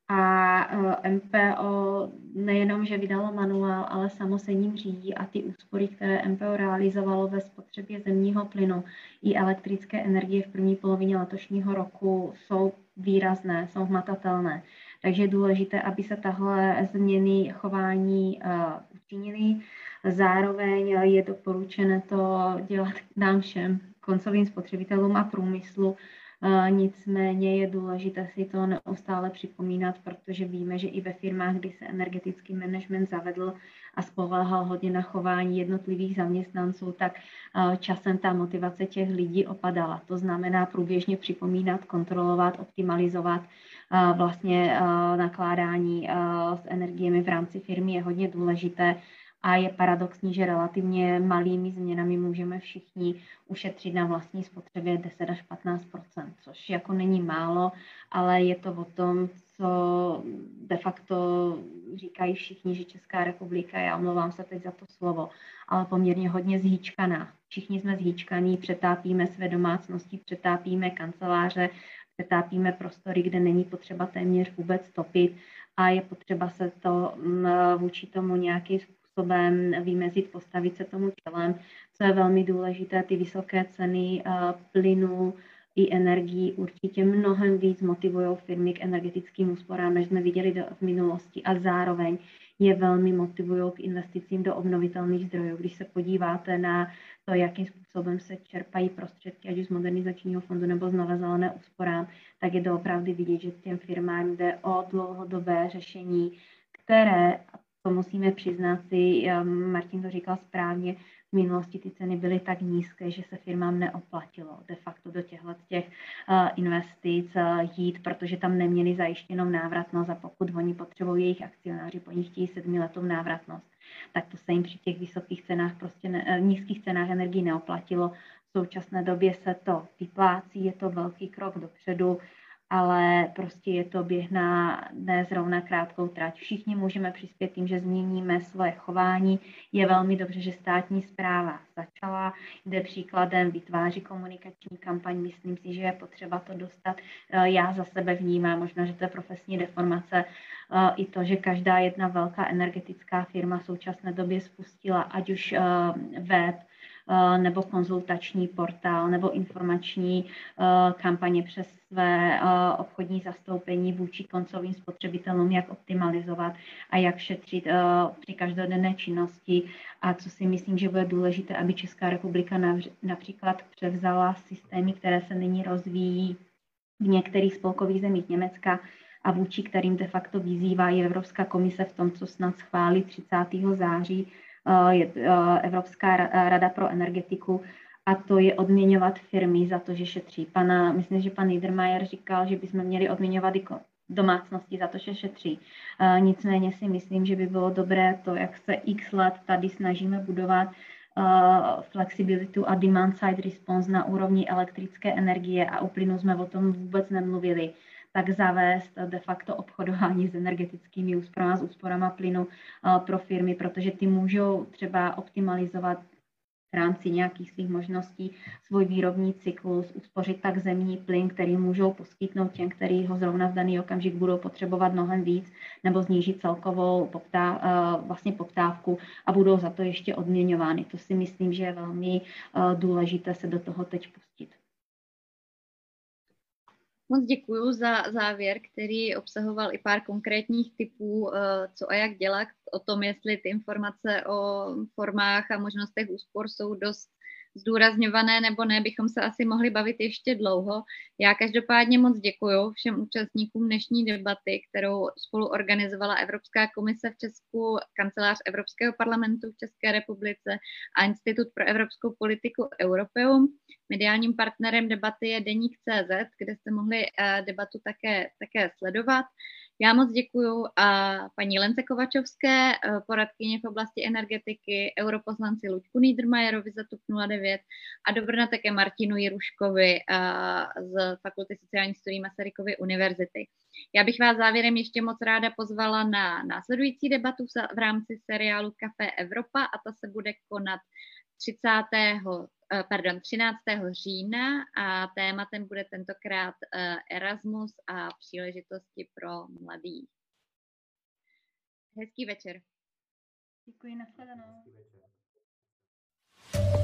A e, MPO nejenom, že vydalo manuál, ale samo se ním řídí a ty úspory, které MPO realizovalo ve spotřebě zemního plynu i elektrické energie v první polovině letošního roku, jsou výrazné, jsou hmatatelné. Takže je důležité, aby se tahle změny chování uh, učinily. Zároveň je doporučené to dělat nám všem koncovým spotřebitelům a průmyslu, Nicméně je důležité si to neustále připomínat, protože víme, že i ve firmách, kdy se energetický management zavedl a spoléhal hodně na chování jednotlivých zaměstnanců, tak časem ta motivace těch lidí opadala. To znamená průběžně připomínat, kontrolovat, optimalizovat vlastně nakládání s energiemi v rámci firmy je hodně důležité a je paradoxní, že relativně malými změnami můžeme všichni ušetřit na vlastní spotřebě 10 až 15% což jako není málo, ale je to o tom, co de facto říkají všichni, že Česká republika, já omlouvám se teď za to slovo, ale poměrně hodně zhýčkaná. Všichni jsme zhýčkaní, přetápíme své domácnosti, přetápíme kanceláře, přetápíme prostory, kde není potřeba téměř vůbec topit a je potřeba se to mm, vůči tomu nějakým způsobem vymezit, postavit se tomu čelem. Co je velmi důležité, ty vysoké ceny eh, plynu i energii určitě mnohem víc motivují firmy k energetickým úsporám, než jsme viděli v minulosti a zároveň je velmi motivují k investicím do obnovitelných zdrojů. Když se podíváte na to, jakým způsobem se čerpají prostředky, ať už z modernizačního fondu nebo z nové zelené úsporám, tak je to opravdu vidět, že těm firmám jde o dlouhodobé řešení, které, to musíme přiznat si, um, Martin to říkal správně, v minulosti ty ceny byly tak nízké, že se firmám neoplatilo de facto do těchto těch uh, investic uh, jít, protože tam neměli zajištěnou návratnost a pokud oni potřebují jejich akcionáři, po nich chtějí sedmiletou návratnost, tak to se jim při těch vysokých cenách, prostě ne, uh, nízkých cenách energii neoplatilo. V současné době se to vyplácí, je to velký krok dopředu ale prostě je to běh na ne zrovna krátkou trať. Všichni můžeme přispět tím, že změníme svoje chování. Je velmi dobře, že státní zpráva začala, jde příkladem, vytváří komunikační kampaň. Myslím si, že je potřeba to dostat. Eh, já za sebe vnímám, možná, že to je profesní deformace, eh, i to, že každá jedna velká energetická firma v současné době spustila ať už eh, web, nebo konzultační portál nebo informační eh, kampaně přes své eh, obchodní zastoupení vůči koncovým spotřebitelům, jak optimalizovat a jak šetřit při každodenné činnosti. A co si myslím, že bude důležité, aby Česká republika například převzala systémy, které se nyní rozvíjí v některých spolkových zemích Německa, a vůči kterým de facto vyzývá i Evropská komise v tom, co snad schválí 30. září, Eh, eh, Evropská rada pro energetiku a to je odměňovat firmy za to, že šetří. Pana, myslím, že pan Niedermayer říkal, že bychom měli odměňovat i domácnosti za to, že šetří. Eh, nicméně si myslím, že by bylo dobré to, jak se x let tady snažíme budovat flexibilitu a demand side response na úrovni elektrické energie a uplynu jsme o tom vůbec nemluvili tak zavést de facto obchodování s energetickými úsporami, s úsporama plynu pro firmy, protože ty můžou třeba optimalizovat v rámci nějakých svých možností svůj výrobní cyklus, uspořit tak zemní plyn, který můžou poskytnout těm, kteří ho zrovna v daný okamžik budou potřebovat mnohem víc, nebo znížit celkovou poptá, vlastně poptávku a budou za to ještě odměňovány. To si myslím, že je velmi důležité se do toho teď pustit. Moc děkuji za závěr, který obsahoval i pár konkrétních typů, eh, co a jak dělat, o tom, jestli ty informace o formách a možnostech úspor jsou dost zdůrazňované nebo ne, bychom se asi mohli bavit ještě dlouho. Já každopádně moc děkuji všem účastníkům dnešní debaty, kterou spolu organizovala Evropská komise v Česku, kancelář Evropského parlamentu v České republice a Institut pro evropskou politiku Europeum. Mediálním partnerem debaty je Deník CZ, kde jste mohli eh, debatu také, také sledovat. Já moc děkuji a paní Lence Kovačovské, eh, poradkyně v oblasti energetiky, europoslanci Luďku Niedermayerovi za TUP 09 a dobrna také Martinu Jiruškovi eh, z Fakulty sociálních studií Masarykovy univerzity. Já bych vás závěrem ještě moc ráda pozvala na následující debatu v rámci seriálu Café Evropa a ta se bude konat 30. Eh, pardon, 13. října a tématem bude tentokrát eh, Erasmus a příležitosti pro mladý. Hezký večer. Děkuji, nashledanou. Hezký večer.